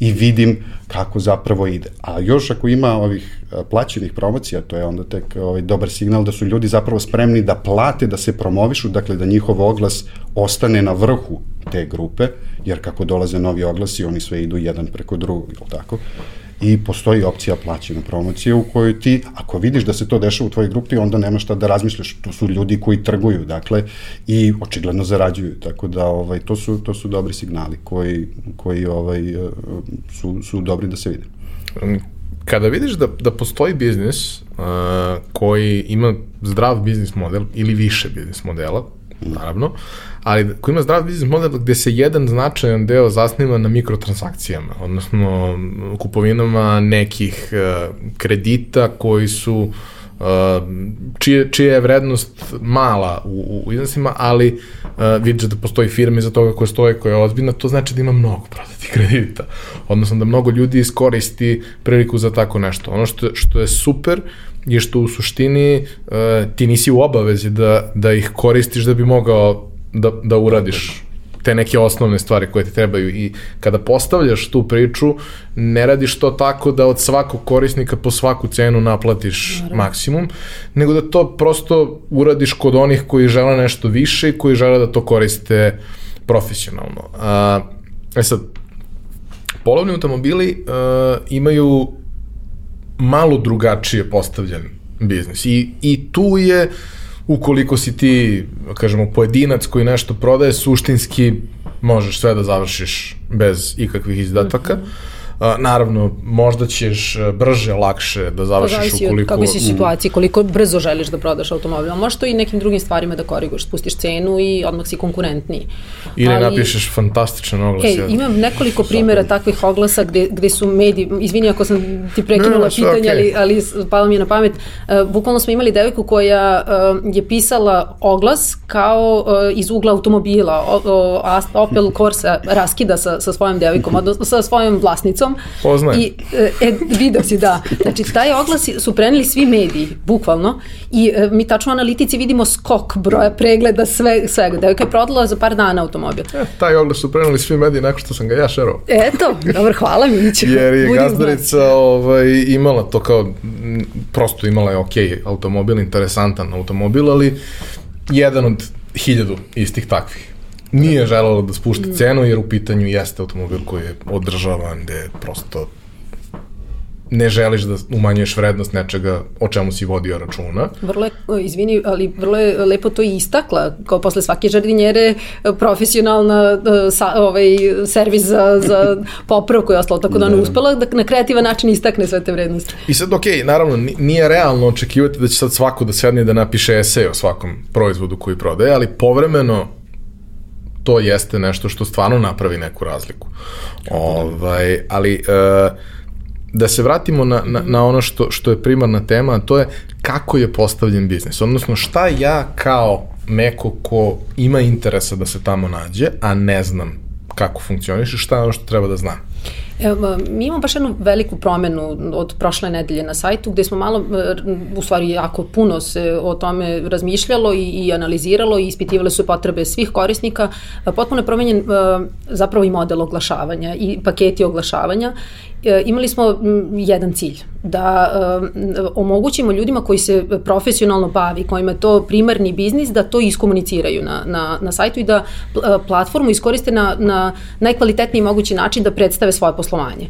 i vidim kako zapravo ide. A još ako ima ovih plaćenih promocija, to je onda tek ovaj, dobar signal da su ljudi zapravo spremni da plate, da se promovišu, dakle da njihov oglas ostane na vrhu te grupe, jer kako dolaze novi oglasi, oni sve idu jedan preko drugog, ili tako? I postoji opcija plaćene promocije u kojoj ti, ako vidiš da se to dešava u tvojoj grupi, onda nema šta da razmišljaš, to su ljudi koji trguju, dakle, i očigledno zarađuju, tako da ovaj, to, su, to su dobri signali koji, koji ovaj, su, su dobri da se vide. Kada vidiš da, da postoji biznis uh, koji ima zdrav biznis model ili više biznis modela, naravno, ali koji ima zdrav biznis model gde se jedan značajan deo zasniva na mikrotransakcijama, odnosno kupovinama nekih uh, kredita koji su čije, čija je vrednost mala u, u iznosima, ali uh, vidiš da postoji firma iza toga koja stoje, koja je ozbiljna, to znači da ima mnogo prodati kredita. Odnosno da mnogo ljudi iskoristi priliku za tako nešto. Ono što, što je super je što u suštini uh, ti nisi u obavezi da, da ih koristiš da bi mogao da, da uradiš te neke osnovne stvari koje ti trebaju i kada postavljaš tu priču, ne radiš to tako da od svakog korisnika po svaku cenu naplatiš Naravno. maksimum, nego da to prosto uradiš kod onih koji žele nešto više i koji žele da to koriste profesionalno. A, e sad, polovni automobili a, imaju malo drugačije postavljen biznis i, i tu je uh, ukoliko si ti, kažemo, pojedinac koji nešto prodaje, suštinski možeš sve da završiš bez ikakvih izdataka. Mm -hmm naravno, možda ćeš e, brže, lakše da završiš pa ukoliko... Kako si situaciji, koliko brzo želiš da prodaš automobil, možeš to i nekim drugim stvarima da koriguješ, spustiš cenu i odmah si konkurentniji. Ili Ali, napišeš fantastičan oglas. E, imam nekoliko primjera takvih oglasa gde, gde su mediji, izvini ako sam ti prekinula ne, pitanje, okay. ali, ali palo mi je na pamet, uh, bukvalno smo imali devojku koja uh, je pisala oglas kao uh, iz ugla automobila, o, o, Opel Corsa raskida sa, sa svojom devojkom, odnosno sa svojom vlasnicom oglasom. Poznajem. I, e, e, video si, da. Znači, taj oglas su preneli svi mediji, bukvalno, i e, mi tačno u analitici vidimo skok broja pregleda sve, svega. Devojka je prodala za par dana automobil. E, taj oglas su preneli svi mediji nakon što sam ga ja šerao. Eto, dobro, hvala Miliću. Jer je gazdarica ovaj, imala to kao, prosto imala je ok automobil, interesantan automobil, ali jedan od hiljadu istih takvih nije želelo da spušta cenu jer u pitanju jeste automobil koji je održavan, gde prosto ne želiš da umanjuješ vrednost nečega o čemu si vodio računa. Vrlo je, izvini, ali vrlo je lepo to istakla, kao posle svake žardinjere profesionalna sa, ovaj, servis za, za popravku i ostalo, tako da ona da. uspela da na kreativan način istakne sve te vrednosti. I sad, ok, naravno, nije realno očekivati da će sad svako da sedne da napiše esej o svakom proizvodu koji prodaje, ali povremeno to jeste nešto što stvarno napravi neku razliku. Ovaj, ali e, da se vratimo na, na, na ono što, što je primarna tema, to je kako je postavljen biznis. Odnosno, šta ja kao neko ko ima interesa da se tamo nađe, a ne znam kako funkcioniše, šta je ono što treba da znam? Mi imamo baš jednu veliku promenu od prošle nedelje na sajtu gde smo malo, u stvari jako puno se o tome razmišljalo i, i analiziralo i ispitivale su potrebe svih korisnika. Potpuno je promenjen zapravo i model oglašavanja i paketi oglašavanja imali smo jedan cilj, da e, omogućimo ljudima koji se profesionalno bavi, kojima je to primarni biznis, da to iskomuniciraju na, na, na sajtu i da e, platformu iskoriste na, na najkvalitetniji mogući način da predstave svoje poslovanje.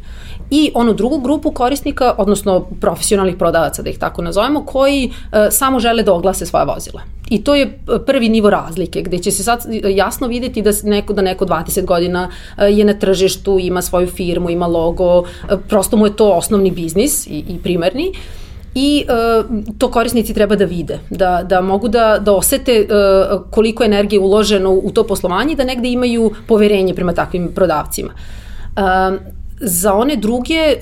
I onu drugu grupu korisnika, odnosno profesionalnih prodavaca, da ih tako nazovemo, koji samo žele da oglase svoje vozila. I to je prvi nivo razlike, gde će se sad jasno videti da neko, da neko 20 godina je na tržištu, ima svoju firmu, ima logo, prosto mu je to osnovni biznis i, i primarni i uh, to korisnici treba da vide, da, da mogu da, da osete uh, koliko energije uloženo u to poslovanje i da negde imaju poverenje prema takvim prodavcima. Uh, Za one druge, e,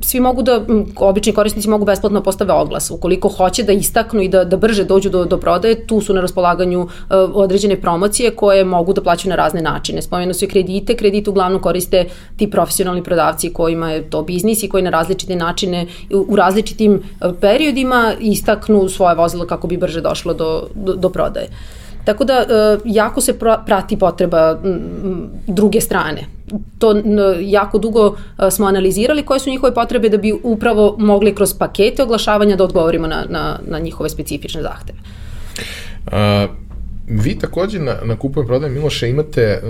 svi mogu da, obični korisnici mogu besplatno postave oglas. Ukoliko hoće da istaknu i da, da brže dođu do, do prodaje, tu su na raspolaganju e, određene promocije koje mogu da plaćaju na razne načine. Spomenu su i kredite, kredit uglavnom koriste ti profesionalni prodavci kojima je to biznis i koji na različite načine u različitim e, periodima istaknu svoje vozilo kako bi brže došlo do, do, do prodaje. Tako da jako se prati potreba druge strane to jako dugo smo analizirali koje su njihove potrebe da bi upravo mogli kroz pakete oglašavanja da odgovorimo na, na, na njihove specifične zahteve. A, vi takođe na, na kupujem prodajem Miloša imate e,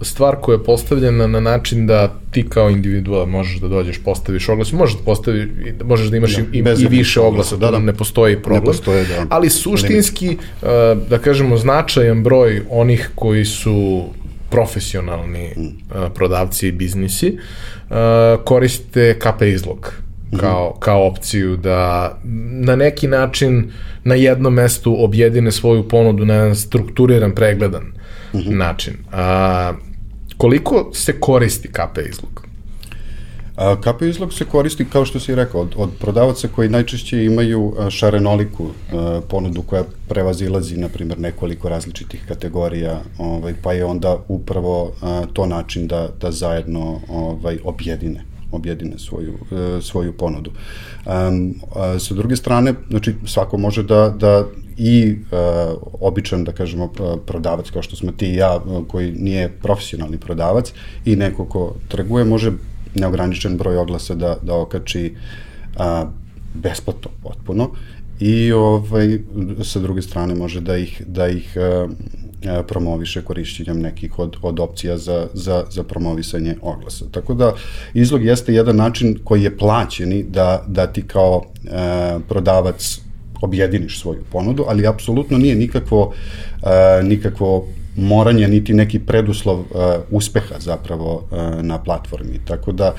stvar koja je postavljena na način da ti kao individua možeš da dođeš, postaviš oglas, možeš da postavi, možeš da imaš da, i, i više oglasa, da, da, ne postoji problem. Ne postoje, da. Ali suštinski, da kažemo, značajan broj onih koji su profesionalni uh, prodavci i biznisi uh, koriste KP izlog mhm. kao, kao opciju da na neki način na jednom mestu objedine svoju ponudu na jedan strukturiran, pregledan mm -hmm. način. A, koliko se koristi KP izlog? KP izlog se koristi, kao što si rekao, od, od prodavaca koji najčešće imaju šarenoliku ponudu koja prevazilazi, na primjer, nekoliko različitih kategorija, ovaj, pa je onda upravo to način da, da zajedno ovaj, objedine objedine svoju, e, svoju ponudu. Um, a, sa druge strane, znači svako može da, da i uh, običan, da kažemo, prodavac, kao što smo ti i ja, koji nije profesionalni prodavac, i neko ko trguje, može neograničen broj oglasa da, da okači uh, besplatno potpuno i ovaj, sa druge strane može da ih, da ih uh, promoviše korišćenjem nekih od, od opcija za, za, za promovisanje oglasa. Tako da izlog jeste jedan način koji je plaćeni da, da ti kao e, prodavac objediniš svoju ponudu, ali apsolutno nije nikakvo, e, nikakvo moranje, niti neki preduslov uh, uspeha zapravo uh, na platformi. Tako da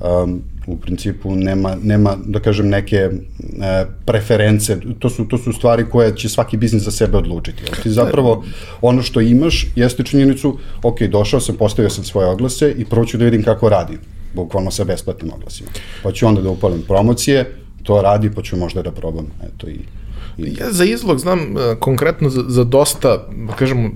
um, u principu nema, nema da kažem, neke uh, preference, to su, to su stvari koje će svaki biznis za sebe odlučiti. Ti zapravo ono što imaš jeste činjenicu, ok, došao sam, postavio sam svoje oglase i prvo ću da vidim kako radi, bukvalno sa besplatnim oglasima. Pa ću onda da upalim promocije, to radi, pa ću možda da probam, eto i Ja za izlog znam uh, konkretno za, za dosta, da kažemo,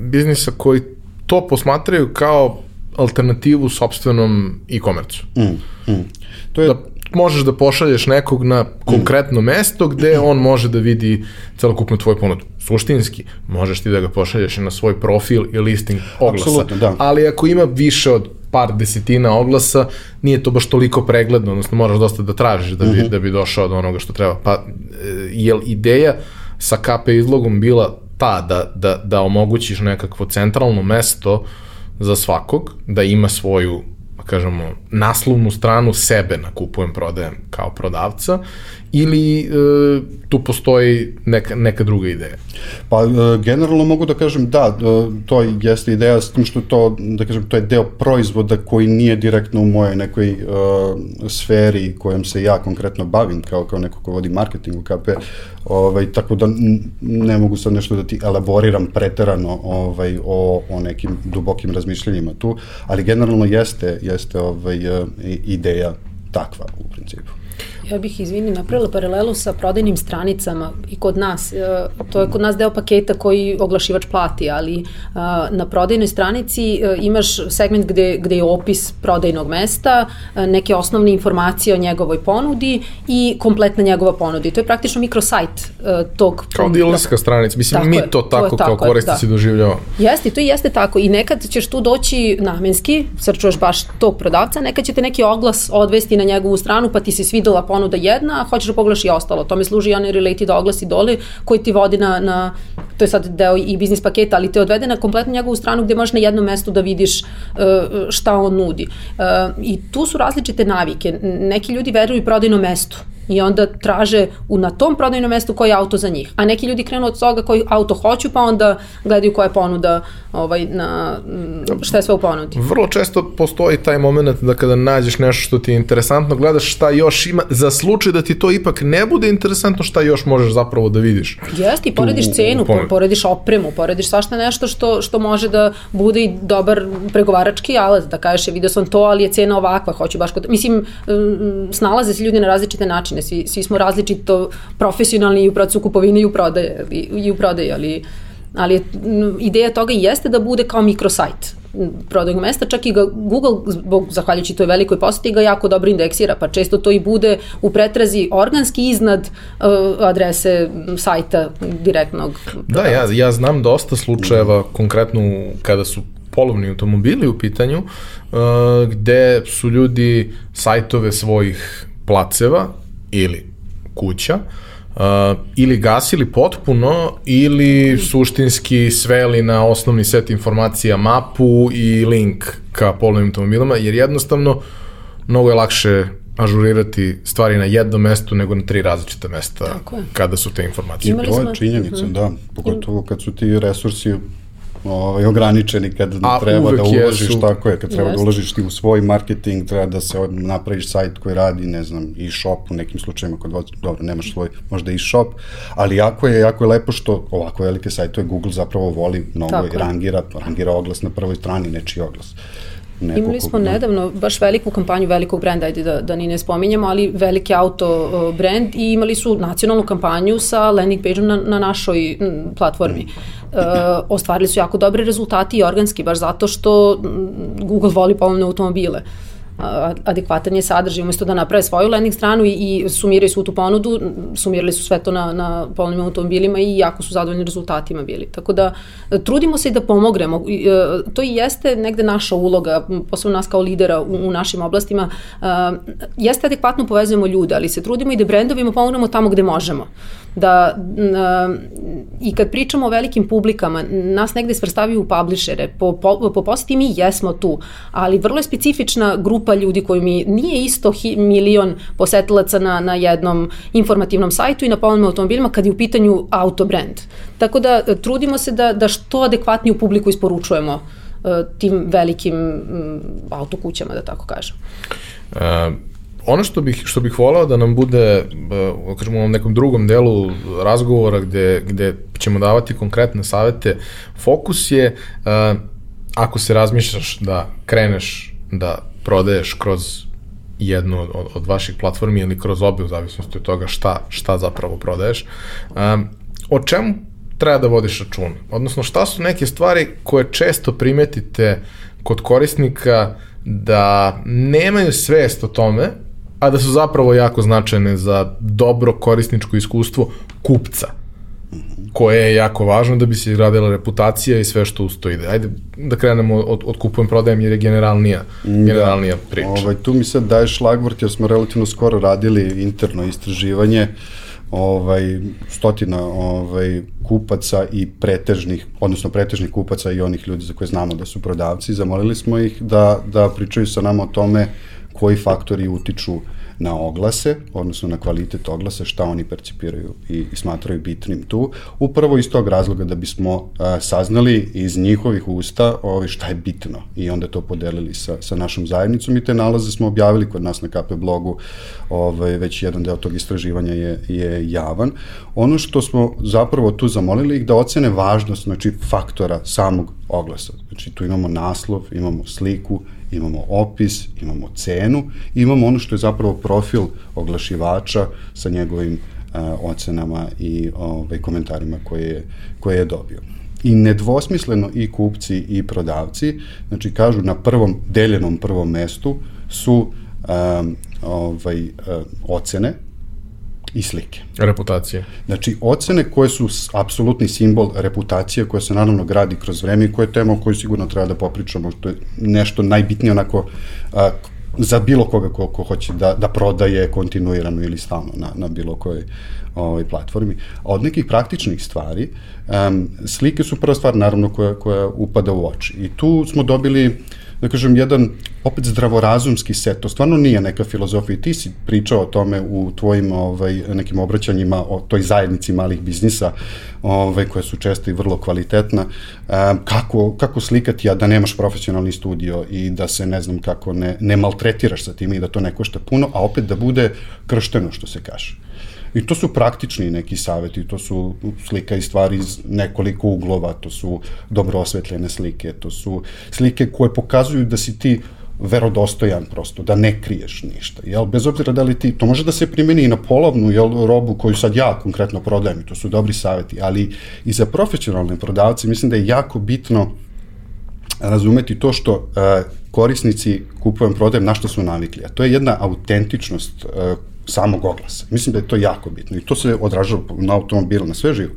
biznisa koji to posmatraju kao alternativu sobstvenom e-komercu. Mm, mm. To je... Da možeš da pošalješ nekog na konkretno mm. mesto gde on može da vidi celokupnu tvoju ponudu. Suštinski, možeš ti da ga pošalješ na svoj profil i listing oglasa. Absolutno, da. Ali ako ima više od par desetina oglasa, nije to baš toliko pregledno, odnosno moraš dosta da tražiš da bi, mm -hmm. da bi došao do onoga što treba. Pa, e, je li ideja sa KP izlogom bila ta da, da, da omogućiš nekakvo centralno mesto za svakog, da ima svoju da kažemo, naslovnu stranu sebe na kupujem, prodajem kao prodavca ili e, tu postoji neka, neka druga ideja? Pa e, generalno mogu da kažem da, e, to jeste ideja s tim što to, da kažem, to je deo proizvoda koji nije direktno u mojoj nekoj e, sferi kojom se ja konkretno bavim kao, kao neko ko vodi marketing u KP, ovaj, tako da ne mogu sad nešto da ti elaboriram preterano ovaj, o, o nekim dubokim razmišljanjima tu, ali generalno jeste, jeste ovaj, e, ideja takva u principu. Ja bih, izvini, napravila paralelu sa prodajnim stranicama i kod nas. E, to je kod nas deo paketa koji oglašivač plati, ali e, na prodajnoj stranici e, imaš segment gde, gde je opis prodajnog mesta, neke osnovne informacije o njegovoj ponudi i kompletna njegova ponuda. I to je praktično mikrosajt tog... Kao dilerska stranica. Mislim, tako mi je, to tako, to kao tako, korisnici da. doživljamo. Jeste, to i jeste tako. I nekad ćeš tu doći namenski, srčuješ baš tog prodavca, nekad će te neki oglas odvesti na njegovu stranu, pa ti se svidela ponuda jedna, a hoćeš da pogledaš i ostalo. To mi služi i onaj related oglasi dole koji ti vodi na, na to je sad deo i biznis paketa, ali te odvede na kompletnu njegovu stranu gde možeš na jednom mestu da vidiš uh, šta on nudi. Uh, I tu su različite navike. Neki ljudi veruju prodajnom mestu i onda traže u, na tom prodajnom mestu koji je auto za njih. A neki ljudi krenu od toga koji auto hoću, pa onda gledaju koja je ponuda, ovaj, na, šta je sve u ponudi. Vrlo često postoji taj moment da kada nađeš nešto što ti je interesantno, gledaš šta još ima, za slučaj da ti to ipak ne bude interesantno, šta još možeš zapravo da vidiš. Jeste, i porediš cenu, porediš opremu, porediš svašta nešto što, što može da bude i dobar pregovarački alat, da kažeš, vidio sam to, ali je cena ovakva, hoću baš kod... Mislim, snalaze se ljudi na različite načine, svi, svi smo različito profesionalni i u procesu kupovine i u prodaje, i, i u prodaje ali, ali ideja toga jeste da bude kao mikrosajt prodajnog mesta, čak i ga Google, zbog, zahvaljujući toj velikoj poseti, ga jako dobro indeksira, pa često to i bude u pretrazi organski iznad uh, adrese sajta direktnog. Da, ja, ja znam dosta slučajeva, konkretno kada su polovni automobili u pitanju, uh, gde su ljudi sajtove svojih placeva ili kuća, uh, ili gasili potpuno ili suštinski sveli na osnovni set informacija mapu i link ka polovnim automobilama, jer jednostavno mnogo je lakše ažurirati stvari na jednom mestu nego na tri različita mesta kada su te informacije. Imali to je činjenica, mhm. da. Pogotovo kad su ti resursi ovaj, ograničeni kad A, treba da uložiš, jesu. tako je, kad treba Just. da uložiš ti u svoj marketing, treba da se napraviš sajt koji radi, ne znam, i shop u nekim slučajima, kod dobro, nemaš svoj, možda i shop, ali jako je, jako je lepo što ovako velike sajtove Google zapravo voli mnogo tako i rangira, rangira oglas na prvoj strani, nečiji oglas. Nekog... Imali smo nedavno baš veliku kampanju velikog brenda, ajde da, da ni ne spominjemo, ali veliki auto uh, brend i imali su nacionalnu kampanju sa landing page-om na, na našoj m, platformi. Uh, ostvarili su jako dobre rezultati i organski, baš zato što Google voli polovne automobile. Uh, adekvatan je sadržaj, umesto da naprave svoju landing stranu i, i sumiraju svu tu ponudu, sumirali su sve to na, na polnim automobilima i jako su zadovoljni rezultatima bili. Tako da trudimo se i da pomognemo. E, to i jeste negde naša uloga, posebno nas kao lidera u, u našim oblastima, jeste adekvatno povezujemo ljude, ali se trudimo i da brendovima pomognemo tamo gde možemo da uh, i kad pričamo o velikim publikama, nas negde svrstavaju u publishere, po, po, po poseti mi jesmo tu, ali vrlo je specifična grupa ljudi koju mi nije isto hi, milion posetilaca na, na jednom informativnom sajtu i na polovnim automobilima kad je u pitanju autobrand. Tako da trudimo se da, da što adekvatniju publiku isporučujemo uh, tim velikim autokućama, da tako kažem. Uh ono što bih, što bih volao da nam bude, e, kažemo u nekom drugom delu razgovora gde, gde ćemo davati konkretne savete, fokus je, e, ako se razmišljaš da kreneš da prodaješ kroz jednu od, od vaših platformi ili kroz obe u zavisnosti od toga šta, šta zapravo prodaješ, um, o čemu treba da vodiš račun? Odnosno šta su neke stvari koje često primetite kod korisnika da nemaju svest o tome a da su zapravo jako značajne za dobro korisničko iskustvo kupca koje je jako važno da bi se izgradila reputacija i sve što usto ide. Ajde da krenemo od, od kupujem prodajem jer je generalnija, da. generalnija priča. Ovaj, tu mi sad daješ šlagvort jer smo relativno skoro radili interno istraživanje ovaj, stotina ovaj, kupaca i pretežnih, odnosno pretežnih kupaca i onih ljudi za koje znamo da su prodavci. Zamolili smo ih da, da pričaju sa nama o tome koji faktori utiču na oglase, odnosno na kvalitet oglasa, šta oni percipiraju i, smatraju bitnim tu. Upravo iz tog razloga da bismo a, saznali iz njihovih usta ovaj, šta je bitno i onda to podelili sa, sa našom zajednicom i te nalaze smo objavili kod nas na KP blogu, ovaj, već jedan deo tog istraživanja je, je javan. Ono što smo zapravo tu zamolili ih da ocene važnost znači, faktora samog oglasa. Znači tu imamo naslov, imamo sliku, imamo opis, imamo cenu, imamo ono što je zapravo profil oglašivača sa njegovim a, ocenama i ovaj, komentarima koje je, koje je dobio. I nedvosmisleno i kupci i prodavci, znači kažu na prvom, deljenom prvom mestu su um, ovaj, uh, ocene, i slike. Reputacije. Znači, ocene koje su apsolutni simbol reputacije, koja se naravno gradi kroz vreme i koja je tema o kojoj sigurno treba da popričamo, što je nešto najbitnije onako a, za bilo koga ko, ko hoće da, da prodaje kontinuirano ili stalno na, na bilo kojoj ovaj, platformi. A od nekih praktičnih stvari, um, slike su prva stvar naravno koja, koja upada u oči. I tu smo dobili uh, da kažem, jedan opet zdravorazumski set. To stvarno nije neka filozofija. Ti si pričao o tome u tvojim ovaj, nekim obraćanjima o toj zajednici malih biznisa, ovaj, koja su često i vrlo kvalitetna. Um, kako, kako slikati, a da nemaš profesionalni studio i da se, ne znam, kako ne, ne maltretiraš sa tim i da to ne košta puno, a opet da bude kršteno, što se kaže. I to su praktični neki saveti, to su slika i stvari iz nekoliko uglova, to su dobro osvetljene slike, to su slike koje pokazuju da si ti verodostojan prosto, da ne kriješ ništa. Jel? Bez obzira da li ti, to može da se primeni i na polovnu jel, robu koju sad ja konkretno prodajem i to su dobri saveti, ali i za profesionalne prodavce mislim da je jako bitno razumeti to što uh, korisnici kupujem, prodajem, na što su navikli. A to je jedna autentičnost uh, samog oglasa. Mislim da je to jako bitno i to se odražava na automobilu, na sve živo.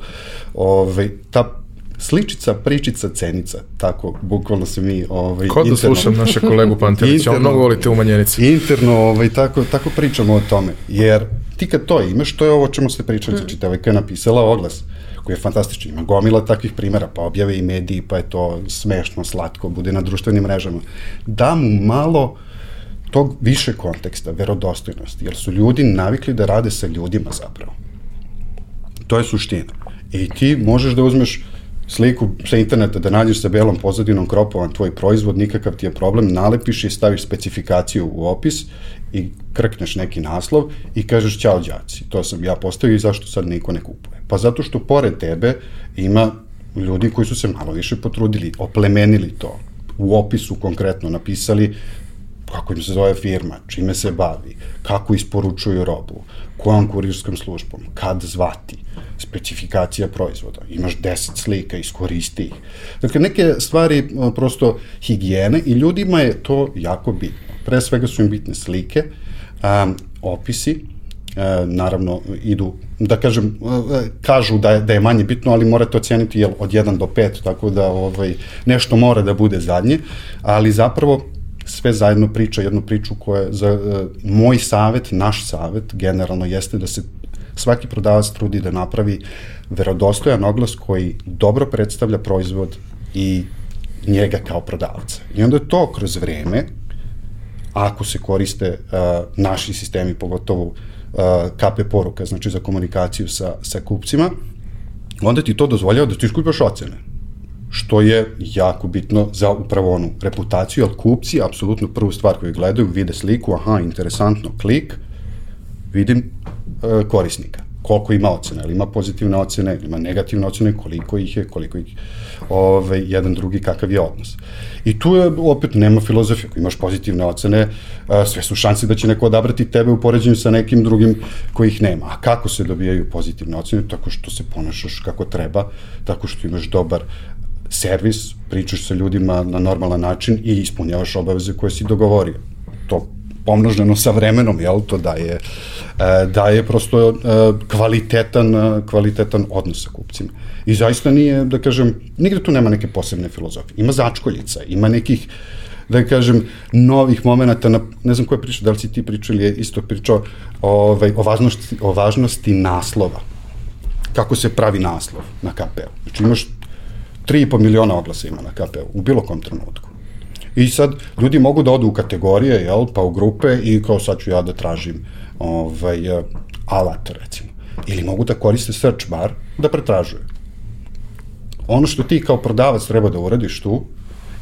Ove, ta sličica, pričica, cenica, tako, bukvalno se mi... Ovaj, Ko da interno, slušam naše kolegu Pantelića, on mnogo volite umanjenici. Interno, ovaj, tako, tako pričamo o tome, jer ti kad to imaš, to je ovo čemu ste pričali, znači te je napisala oglas, koji je fantastičan, ima gomila takvih primjera, pa objave i mediji, pa je to smešno, slatko, bude na društvenim mrežama. Da mu malo tog više konteksta, verodostojnosti, jer su ljudi navikli da rade sa ljudima zapravo. To je suština. I ti možeš da uzmeš sliku sa interneta, da nađeš sa belom pozadinom kropovan tvoj proizvod, nikakav ti je problem, nalepiš i staviš specifikaciju u opis i krkneš neki naslov i kažeš ćao đaci, to sam ja postavio i zašto sad niko ne kupuje? Pa zato što pored tebe ima ljudi koji su se malo više potrudili, oplemenili to, u opisu konkretno napisali kako im se zove firma, čime se bavi, kako isporučuju robu, kojom kurirskom službom, kad zvati, specifikacija proizvoda, imaš 10 slika, iskoristi ih. Dakle, neke stvari prosto higijene i ljudima je to jako bitno. Pre svega su im bitne slike, um, opisi, e, naravno idu, da kažem, kažu da je, da je manje bitno, ali morate oceniti jel, od 1 do 5, tako da ovaj, nešto mora da bude zadnje, ali zapravo sve zajedno priča jednu priču koja za uh, moj savet, naš savet generalno jeste da se svaki prodavac trudi da napravi verodostojan oglas koji dobro predstavlja proizvod i njega kao prodavca. I onda je to kroz vreme, ako se koriste uh, naši sistemi, pogotovo uh, KP poruka, znači za komunikaciju sa, sa kupcima, onda ti to dozvoljava da ti skupaš ocene što je jako bitno za upravo onu reputaciju, jer kupci, apsolutno prvu stvar koju gledaju, vide sliku, aha, interesantno, klik, vidim e, korisnika koliko ima ocena, ili ima pozitivne ocene, ili ima negativne ocene, koliko ih je, koliko ih ove, jedan drugi, kakav je odnos. I tu je, opet, nema filozofije, ako imaš pozitivne ocene, sve su šanse da će neko odabrati tebe u poređenju sa nekim drugim kojih nema. A kako se dobijaju pozitivne ocene? Tako što se ponašaš kako treba, tako što imaš dobar servis, pričaš sa ljudima na normalan način i ispunjavaš obaveze koje si dogovorio. To pomnoženo sa vremenom, jel, to daje, e, daje prosto e, kvalitetan, e, kvalitetan odnos sa kupcima. I zaista nije, da kažem, nigde tu nema neke posebne filozofije. Ima začkoljica, ima nekih, da kažem, novih momenta, na, ne znam ko je pričao, da li si ti pričao ili je isto pričao ovaj, o, važnosti, o važnosti naslova. Kako se pravi naslov na KPU. Znači imaš 3,5 miliona oglasa ima na KPU u bilo kom trenutku. I sad ljudi mogu da odu u kategorije, jel, pa u grupe i kao sad ću ja da tražim ovaj, eh, alat, recimo. Ili mogu da koriste search bar da pretražuju. Ono što ti kao prodavac treba da uradiš tu,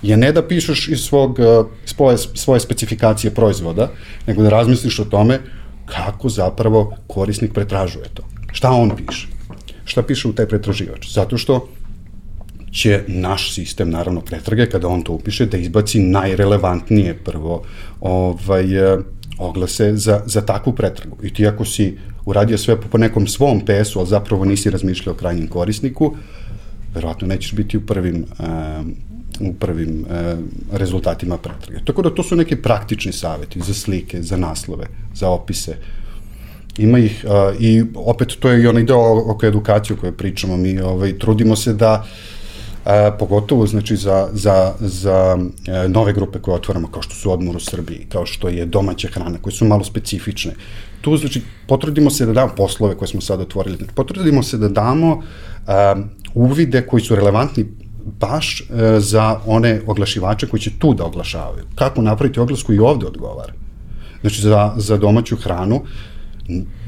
je ne da pišeš iz svog, eh, svoje, svoje specifikacije proizvoda, nego da razmisliš o tome kako zapravo korisnik pretražuje to. Šta on piše? Šta piše u taj pretraživač? Zato što će naš sistem, naravno, pretrage, kada on to upiše, da izbaci najrelevantnije prvo ovaj, e, oglase za, za takvu pretragu. I ti ako si uradio sve po nekom svom PS-u, ali zapravo nisi razmišljao o krajnjem korisniku, verovatno nećeš biti u prvim, uh, u prvim uh, rezultatima pretrage. Tako da to su neki praktični saveti za slike, za naslove, za opise. Ima ih uh, i opet to je i onaj deo oko edukacije o kojoj pričamo. Mi ovaj, trudimo se da uh, a, pogotovo znači za, za, za e, nove grupe koje otvaramo kao što su Odmor u Srbiji, kao što je domaća hrana, koje su malo specifične. Tu znači potrudimo se da damo poslove koje smo sad otvorili, znači potrudimo se da damo a, uvide koji su relevantni baš e, za one oglašivače koji će tu da oglašavaju. Kako napraviti oglas koji ovde odgovara. Znači za, za domaću hranu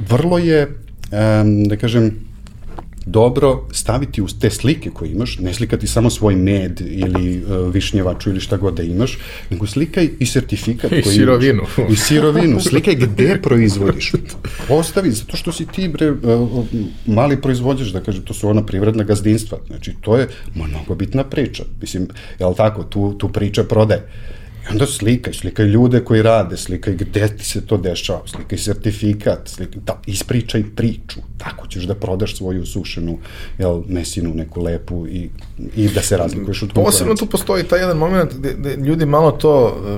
vrlo je, e, da kažem, dobro staviti uz te slike koje imaš, ne slikati samo svoj med ili uh, višnjevaču ili šta god da imaš, nego slikaj i sertifikat I koji sirovinu. Imaš. I sirovinu. Slikaj gde proizvodiš. Ostavi, zato što si ti bre, uh, mali proizvođač, da kaže, to su ona privredna gazdinstva. Znači, to je mnogo bitna priča. Mislim, je li tako, tu, tu priča prodaje. I onda slikaj, slikaj ljude koji rade, slikaj gde ti se to dešava, slikaj sertifikat, slikaj, da, ispričaj priču, tako ćeš da prodaš svoju sušenu jel, mesinu neku lepu i, i da se razlikuješ od konkurencije. Posebno tu postoji taj jedan moment gde, gde ljudi malo to eh,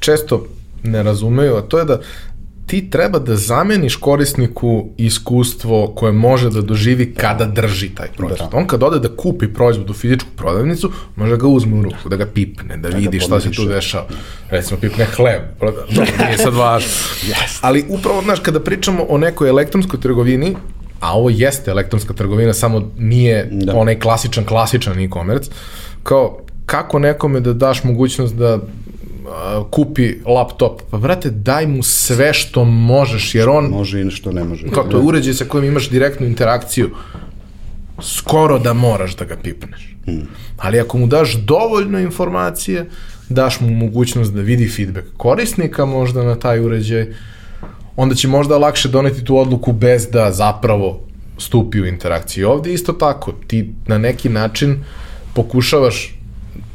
često ne razumeju, a to je da ti treba da zameniš korisniku iskustvo koje može da doživi kada drži taj proizvod. Da. On kad ode da kupi proizvod u fizičku prodavnicu, može ga uzme u ruku, da ga pipne, da, da vidi šta se tu dešava. Recimo, pipne hleb, nije sad važno. yes. Ali upravo, znaš, kada pričamo o nekoj elektronskoj trgovini, a ovo jeste elektronska trgovina, samo nije da. onaj klasičan, klasičan e-commerce, kao kako nekome da daš mogućnost da kupi laptop, pa brate, daj mu sve što možeš, jer on... Može i što ne može. Kako to je uređaj sa kojim imaš direktnu interakciju, skoro da moraš da ga pipneš. Hmm. Ali ako mu daš dovoljno informacije, daš mu mogućnost da vidi feedback korisnika možda na taj uređaj, onda će možda lakše doneti tu odluku bez da zapravo stupi u interakciju. Ovde isto tako, ti na neki način pokušavaš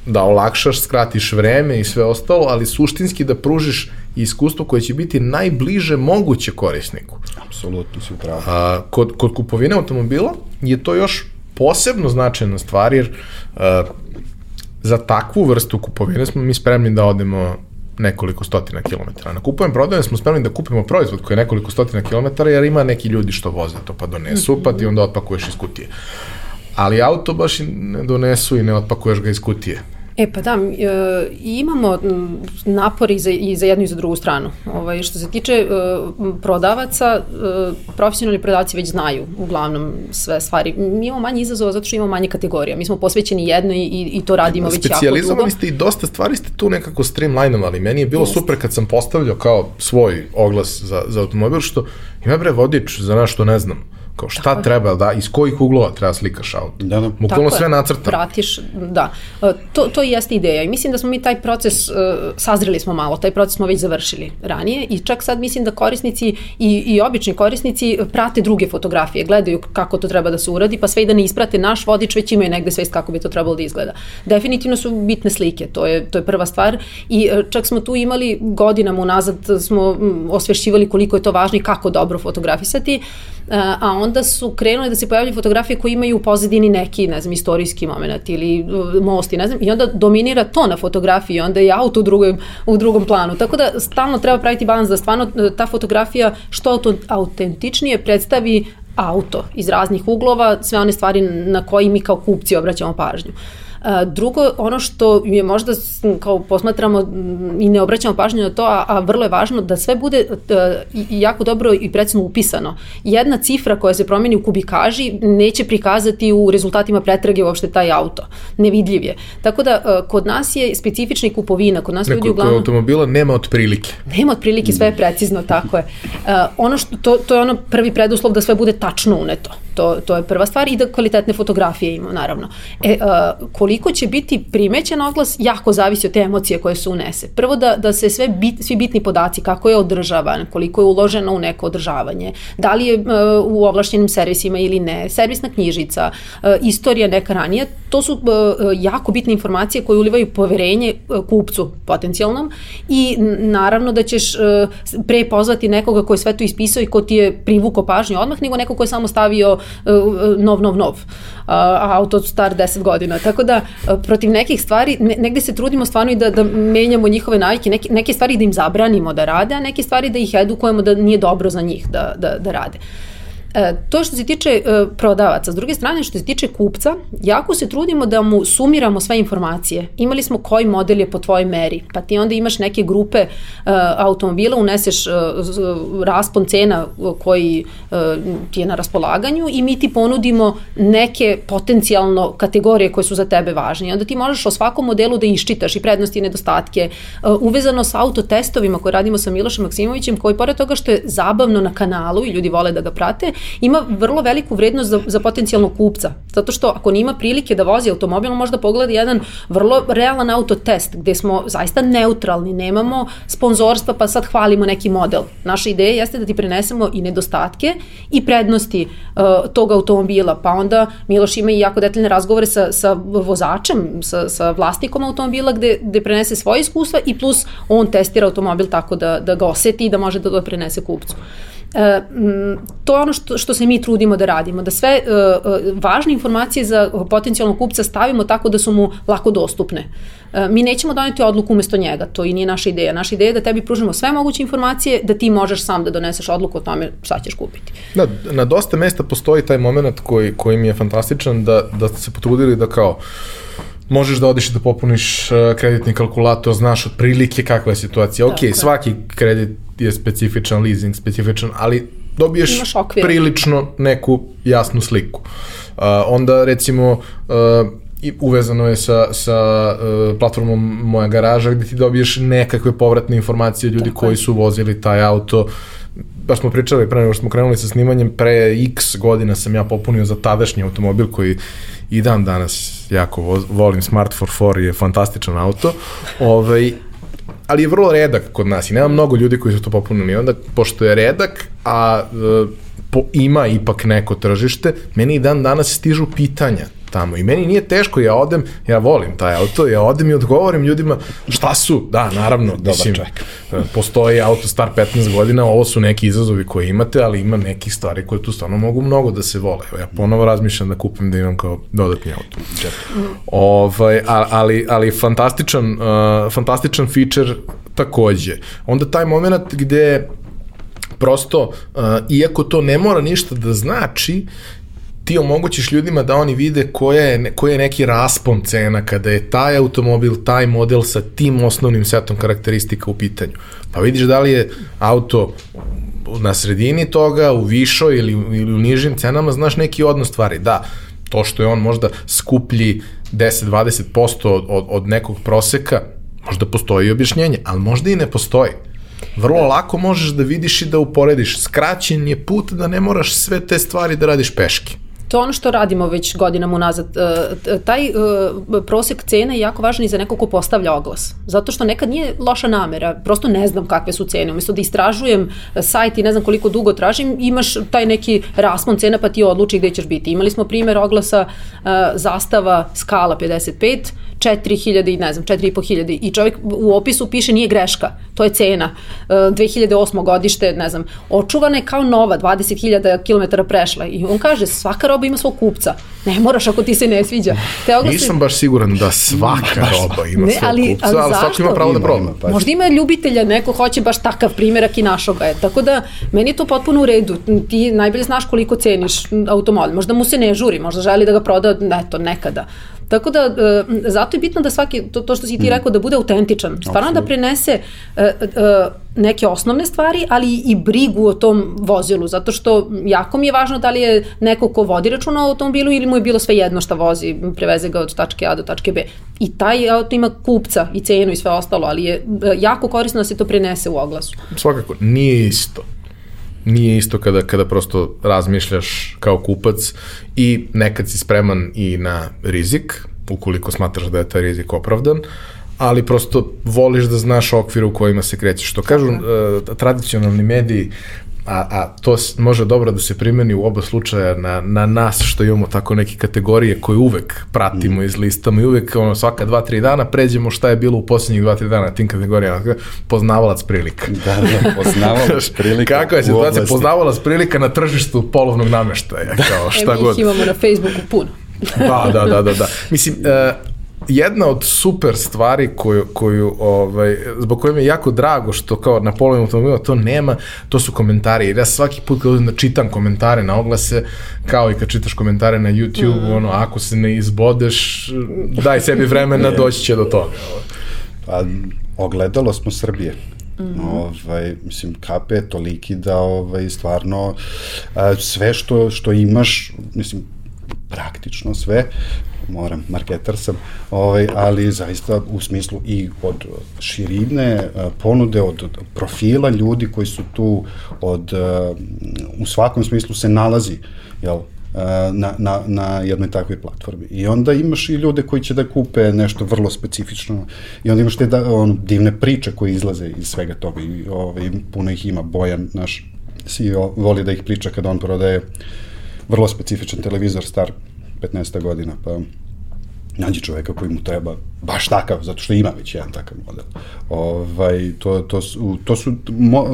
da olakšaš, skratiš vreme i sve ostalo, ali suštinski da pružiš iskustvo koje će biti najbliže moguće korisniku. Apsolutno si upravo. A, kod, kod kupovine automobila je to još posebno značajna stvar, jer a, za takvu vrstu kupovine smo mi spremni da odemo nekoliko stotina kilometara. Na kupujem prodajem smo spremni da kupimo proizvod koji je nekoliko stotina kilometara, jer ima neki ljudi što voze to pa donesu, pa ti onda otpakuješ iz kutije. Ali auto baš i ne donesu i ne otpakuješ ga iz kutije. E pa da, e, imamo napor i za, i za jednu i za drugu stranu. Ovaj, što se tiče e, prodavaca, e, profesionalni prodavci već znaju uglavnom sve stvari. Mi imamo manje izazova zato što imamo manje kategorija. Mi smo posvećeni jednoj i, i to radimo već jako dugo. Specijalizovali ste i dosta stvari ste tu nekako streamlinovali. Meni je bilo Just. super kad sam postavljao kao svoj oglas za, za automobil, što ima bre vodič za nešto ne znam Kao šta Tako treba, da, iz kojih uglova treba slikaš auto. Da, da. Bukvalno sve nacrtam. Pratiš, da. E, to, to jeste ideja i mislim da smo mi taj proces, uh, sazreli smo malo, taj proces smo već završili ranije i čak sad mislim da korisnici i, i obični korisnici prate druge fotografije, gledaju kako to treba da se uradi, pa sve i da ne isprate naš vodič, već imaju negde svest kako bi to trebalo da izgleda. Definitivno su bitne slike, to je, to je prva stvar i e, čak smo tu imali godinama unazad smo osvešćivali koliko je to važno i kako dobro fotografisati, a on onda su krenule da se pojavljaju fotografije koje imaju u pozadini neki, ne znam, istorijski moment ili uh, mosti, ne znam, i onda dominira to na fotografiji, onda je auto u drugom, u drugom planu. Tako da stalno treba praviti balans da stvarno uh, ta fotografija što autentičnije predstavi auto iz raznih uglova, sve one stvari na koje mi kao kupci obraćamo pažnju. Uh, Drugo, ono što je možda kao posmatramo i ne obraćamo pažnju na to, a, a vrlo je važno da sve bude jako dobro i precizno upisano. Jedna cifra koja se promeni u kubikaži neće prikazati u rezultatima pretrage uopšte taj auto. Nevidljiv je. Tako da kod nas je specifična kupovina, kod nas Neko, ljudi uglavnom... automobila nema otprilike. Nema otprilike, sve je precizno, tako je. Uh, ono što, to, to je ono prvi preduslov da sve bude tačno uneto. To, to je prva stvar i da kvalitetne fotografije ima, naravno. E, uh, koliko će biti primećen oglas, jako zavisi od te emocije koje se unese. Prvo da, da se sve bit, svi bitni podaci, kako je održavan, koliko je uloženo u neko održavanje, da li je uh, u ovlašćenim servisima ili ne, servisna knjižica, uh, istorija neka ranija, to su uh, jako bitne informacije koje ulivaju poverenje kupcu potencijalnom i naravno da ćeš pre pozvati nekoga ko je sve to ispisao i ko ti je privuko pažnju odmah, nego neko ko je samo stavio nov, nov, nov, a auto star 10 godina. Tako da protiv nekih stvari, ne, negde se trudimo stvarno i da, da menjamo njihove navike, neke, neke stvari da im zabranimo da rade, a neke stvari da ih edukujemo da nije dobro za njih da, da, da rade. Uh, E, to što se tiče e, prodavaca. S druge strane, što se tiče kupca, jako se trudimo da mu sumiramo sve informacije. Imali smo koji model je po tvojoj meri, pa ti onda imaš neke grupe e, automobila, uneseš raspon cena koji ti je na raspolaganju i mi ti ponudimo neke potencijalno kategorije koje su za tebe važne. I onda ti možeš o svakom modelu da iščitaš i prednosti i nedostatke. Uvezano sa autotestovima koje radimo sa Milošem Maksimovićem, koji pored toga što je zabavno na kanalu i ljudi vole da ga prate, ima vrlo veliku vrednost za, za potencijalnog kupca. Zato što ako nima prilike da vozi automobil, možda pogleda jedan vrlo realan autotest gde smo zaista neutralni, nemamo sponzorstva pa sad hvalimo neki model. Naša ideja jeste da ti prenesemo i nedostatke i prednosti uh, tog automobila, pa onda Miloš ima i jako detaljne razgovore sa, sa vozačem, sa, sa vlasnikom automobila gde, gde prenese svoje iskustva i plus on testira automobil tako da, da ga oseti i da može da to prenese kupcu. E, to je ono što, što se mi trudimo da radimo, da sve uh, važne informacije za potencijalnog kupca stavimo tako da su mu lako dostupne. Mi nećemo doneti odluku umesto njega, to i nije naša ideja. Naša ideja je da tebi pružimo sve moguće informacije, da ti možeš sam da doneseš odluku o tome šta ćeš kupiti. Da, na dosta mesta postoji taj moment koji, koji mi je fantastičan da, da ste se potrudili da kao možeš da odeš da popuniš kreditni kalkulator, znaš otprilike kakva je situacija. Ok, svaki kredit je specifičan, leasing specifičan, ali dobiješ prilično neku jasnu sliku. Uh, onda recimo uh, i uvezano je sa, sa uh, platformom Moja garaža gde ti dobiješ nekakve povratne informacije od ljudi Tako koji su vozili taj auto baš smo pričali pre nego što smo krenuli sa snimanjem, pre x godina sam ja popunio za tadašnji automobil koji i dan danas jako volim, Smart 44 je fantastičan auto, ovaj, ali je vrlo redak kod nas i nema mnogo ljudi koji su to popunili. Onda, pošto je redak, a e, po, ima ipak neko tržište, meni i dan danas stižu pitanja tamo. I meni nije teško, ja odem, ja volim taj auto, ja odem i odgovorim ljudima šta su, da, naravno, Dobar mislim, čovjek. postoji auto star 15 godina, ovo su neki izazovi koje imate, ali ima nekih stvari koje tu stvarno mogu mnogo da se vole. Ja ponovo razmišljam da kupim da imam kao dodatni auto. Ovaj, ali, ali fantastičan, uh, fantastičan feature takođe. Onda taj moment gde prosto, uh, iako to ne mora ništa da znači, ti omogućiš ljudima da oni vide koja je, koji je neki raspon cena kada je taj automobil, taj model sa tim osnovnim setom karakteristika u pitanju. Pa vidiš da li je auto na sredini toga, u višoj ili, ili u nižim cenama, znaš neki odnos stvari. Da, to što je on možda skuplji 10-20% od, od, od nekog proseka, možda postoji objašnjenje, ali možda i ne postoji. Vrlo lako možeš da vidiš i da uporediš. Skraćen je put da ne moraš sve te stvari da radiš peški. To je ono što radimo već godinama unazad. E, Taj e, prosek cena je jako važan i za nekog ko postavlja oglas. Zato što nekad nije loša namera, prosto ne znam kakve su cene. Umesto da istražujem sajt i ne znam koliko dugo tražim, imaš taj neki raspon cena pa ti odluči gde ćeš biti. Imali smo primer oglasa e, zastava skala 55, 4000 i ne znam, 4500 i čovjek u opisu piše nije greška, to je cena. E, 2008. godište, ne znam, očuvana je kao nova, 20.000 km prešla i on kaže svaka roba ima svog kupca. Ne moraš ako ti se ne sviđa. Te oglasi, Nisam baš siguran da svaka roba ima Ne, svog ali- kupca, ali ali svako ima pravo da proba. pa- Možda ima ljubitelja, neko hoće baš takav primjerak i našo ga je. Tako da, meni je to potpuno u redu. Ti najbolje znaš koliko ceniš automobil. Možda mu se ne žuri, možda želi da ga proda, eto, nekada. Tako da, e, zato je bitno da svaki, to, to što si ti rekao, da bude autentičan. Stvarno da prenese e, e, neke osnovne stvari, ali i brigu o tom vozilu, zato što jako mi je važno da li je neko ko vodi računa o automobilu ili mu je bilo sve jedno šta vozi, preveze ga od tačke A do tačke B. I taj auto ima kupca i cenu i sve ostalo, ali je jako korisno da se to prenese u oglasu. Svakako, nije isto. Nije isto kada, kada prosto razmišljaš kao kupac i nekad si spreman i na rizik, ukoliko smatraš da je taj rizik opravdan, ali prosto voliš da znaš okvir u kojima se krećeš. Što kažu uh, tradicionalni mediji, a, a to može dobro da se primeni u oba slučaja na, na nas što imamo tako neke kategorije koje uvek pratimo iz listama i uvek ono, svaka dva, tri dana pređemo šta je bilo u poslednjih dva, tri dana na tim kategorijama. Poznavalac prilika. Da, da, poznavalac prilika Kakva je situacija? Poznavalac prilika na tržištu polovnog nameštaja, kao šta e, mi god. ih imamo na Facebooku puno. Da, da, da, da, da. Mislim, uh, jedna od super stvari koju, koju ovaj, zbog koje mi je jako drago što kao na polovnim automobilima to nema, to su komentari. Jer ja svaki put kad da čitam komentare na oglase, kao i kad čitaš komentare na YouTube, mm. ono, ako se ne izbodeš, daj sebi vremena, doći će do toga. Pa, ogledalo smo Srbije. Mm. Ovaj, mislim, KP je toliki da ovaj, stvarno a, sve što, što imaš, mislim, praktično sve, moram, marketar sam, ovaj, ali zaista u smislu i od širine a, ponude, od, profila ljudi koji su tu, od, a, u svakom smislu se nalazi, jel, a, na, na, na jednoj takvoj platformi. I onda imaš i ljude koji će da kupe nešto vrlo specifično i onda imaš te da, on, divne priče koje izlaze iz svega toga i ovaj, puno ih ima Bojan, naš CEO, voli da ih priča kada on prodaje vrlo specifičan televizor star 15 godina, pa nađi čoveka koji mu treba baš takav, zato što ima već jedan takav model. Ovaj, to, to, su, to su, mo,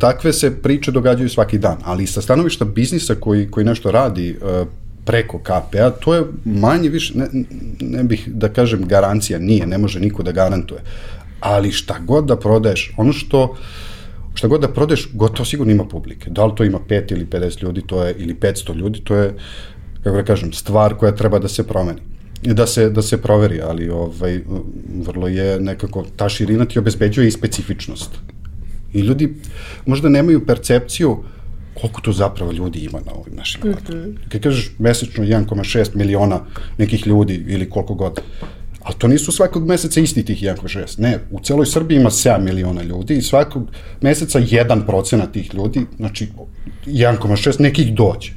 takve se priče događaju svaki dan, ali sa stanovišta biznisa koji, koji nešto radi eh, preko KPA, to je manje više, ne, ne bih da kažem garancija, nije, ne može niko da garantuje, ali šta god da prodaješ, ono što šta god da prodeš, gotovo sigurno ima publike. Da li to ima 5 ili 50 ljudi, to je, ili 500 ljudi, to je, kako da kažem, stvar koja treba da se promeni da se, da se proveri, ali ovaj, vrlo je nekako, ta širina ti obezbeđuje i specifičnost. I ljudi možda nemaju percepciju koliko to zapravo ljudi ima na ovim našim. Mm -hmm. Kad kažeš mesečno 1,6 miliona nekih ljudi ili koliko god, ali to nisu svakog meseca isti tih 1,6. Ne, u celoj Srbiji ima 7 miliona ljudi i svakog meseca 1% tih ljudi, znači 1,6 nekih dođe.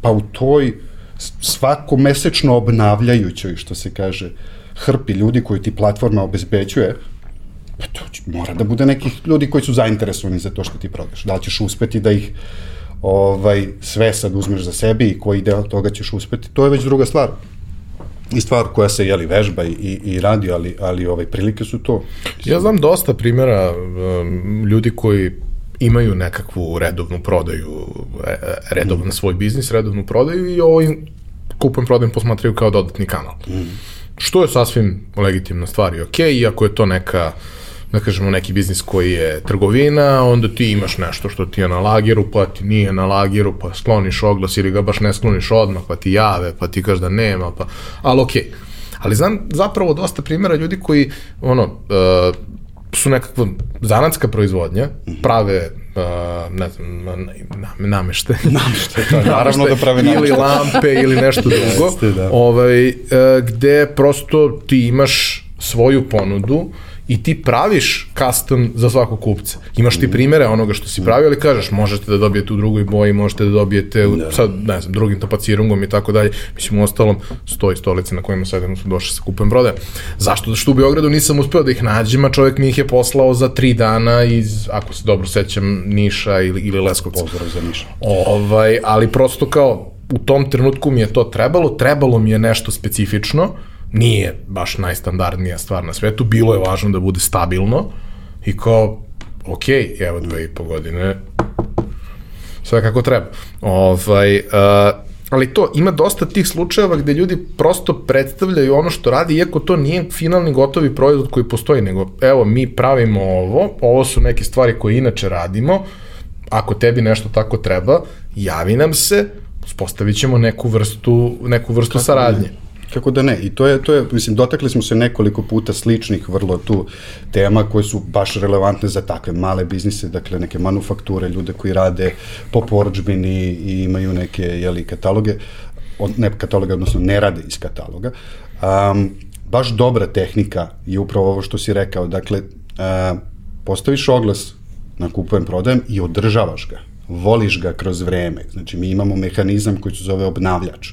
Pa u toj svako mesečno obnavljajućoj, što se kaže, hrpi ljudi koju ti platforma obezbeđuje, pa to će, mora da bude nekih ljudi koji su zainteresovani za to što ti prodaš. Da li ćeš uspeti da ih ovaj, sve sad uzmeš za sebi i koji deo toga ćeš uspeti, to je već druga stvar. I stvar koja se jeli vežba i, i radi, ali, ali ovaj, prilike su to. Ja znam dosta primjera um, ljudi koji imaju nekakvu redovnu prodaju, e, redovan svoj biznis, redovnu prodaju i ovo im kupujem prodajem posmatraju kao dodatni kanal. Mm. Što je sasvim legitimna stvar i ok, iako je to neka da kažemo neki biznis koji je trgovina, onda ti imaš nešto što ti je na lageru, pa ti nije na lageru, pa skloniš oglas ili ga baš ne skloniš odmah, pa ti jave, pa ti kažeš da nema, pa, ali okej. Okay. Ali znam zapravo dosta primjera ljudi koji, ono, uh, su nekakva zanatska proizvodnja, prave uh, ne znam, na, namešte. Namešte, to je naravno da prave namešte. Ili lampe ili nešto drugo. Jeste, da. ovaj, uh, gde prosto ti imaš svoju ponudu i ti praviš custom za svakog kupca. Imaš ti primere onoga što si pravio, ali kažeš možete da dobijete u drugoj boji, možete da dobijete u, da. sad, ne znam, drugim tapacirungom i tako dalje. Mislim, u ostalom, stoji stolice na kojima sedem su došli sa kupem brode. Zašto? Što u Beogradu nisam uspeo da ih nađem, a čovjek mi ih je poslao za tri dana iz, ako se dobro sećam, Niša ili, ili Leskovca. Pozdrav za Niša. Ovaj, ali prosto kao, u tom trenutku mi je to trebalo, trebalo mi je nešto specifično, nije baš najstandardnija stvar na svetu, bilo je važno da bude stabilno i kao, ok, evo dve i po godine, sve kako treba. Ovaj, uh, ali to, ima dosta tih slučajeva gde ljudi prosto predstavljaju ono što radi, iako to nije finalni gotovi proizvod koji postoji, nego evo, mi pravimo ovo, ovo su neke stvari koje inače radimo, ako tebi nešto tako treba, javi nam se, spostavit ćemo neku vrstu, neku vrstu Kako saradnje. Ne? Kako da ne? I to je, to je, mislim, dotakli smo se nekoliko puta sličnih vrlo tu tema koje su baš relevantne za takve male biznise, dakle neke manufakture, ljude koji rade po poručbini i imaju neke, jeli, kataloge, ne kataloga, odnosno ne rade iz kataloga. Um, baš dobra tehnika je upravo ovo što si rekao, dakle, uh, postaviš oglas na kupujem, prodajem i održavaš ga, voliš ga kroz vreme. Znači, mi imamo mehanizam koji se zove obnavljač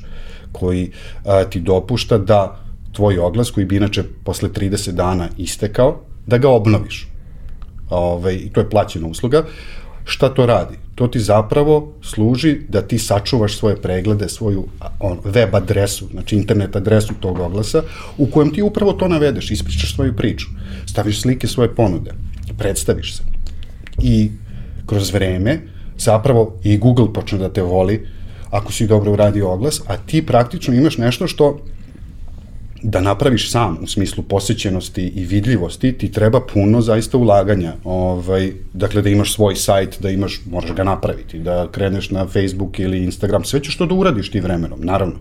koji a, ti dopušta da tvoj oglas, koji bi inače posle 30 dana istekao, da ga obnoviš. Ove, I to je plaćena usluga. Šta to radi? To ti zapravo služi da ti sačuvaš svoje preglede, svoju on, web adresu, znači internet adresu tog oglasa, u kojem ti upravo to navedeš, ispričaš svoju priču, staviš slike svoje ponude, predstaviš se. I kroz vreme, zapravo i Google počne da te voli, ako si dobro uradio oglas, a ti praktično imaš nešto što da napraviš sam u smislu posećenosti i vidljivosti, ti treba puno zaista ulaganja. Ovaj, dakle, da imaš svoj sajt, da imaš, moraš ga napraviti, da kreneš na Facebook ili Instagram, sve ćeš to da uradiš ti vremenom, naravno.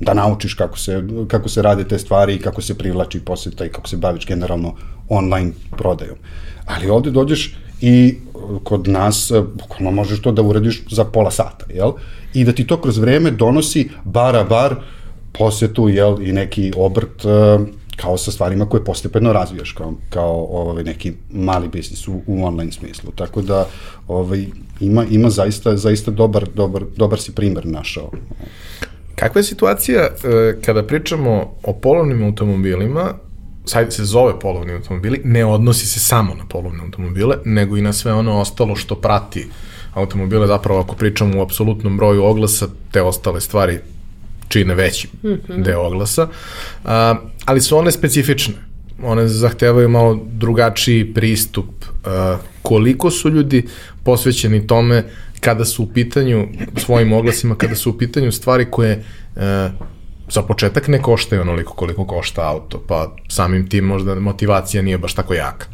Da naučiš kako se, kako se rade te stvari i kako se privlači poseta i kako se baviš generalno online prodajom. Ali ovde dođeš i kod nas bukvalno možeš to da uradiš za pola sata, jel? I da ti to kroz vreme donosi bara bar posetu, jel, i neki obrt uh, kao sa stvarima koje postepeno razvijaš kao, kao ovaj, neki mali biznis u, u online smislu. Tako da ovaj, ima, ima zaista, zaista dobar, dobar, dobar si primer našao. Kakva je situacija uh, kada pričamo o polovnim automobilima sajt se zove polovni automobili, ne odnosi se samo na polovne automobile, nego i na sve ono ostalo što prati automobile, zapravo ako pričamo u apsolutnom broju oglasa, te ostale stvari čine veći mm -hmm. deo oglasa, a, ali su one specifične. One zahtevaju malo drugačiji pristup. A, koliko su ljudi posvećeni tome kada su u pitanju svojim oglasima, kada su u pitanju stvari koje a, za početak ne koštaju onoliko koliko košta auto, pa samim tim možda motivacija nije baš tako jaka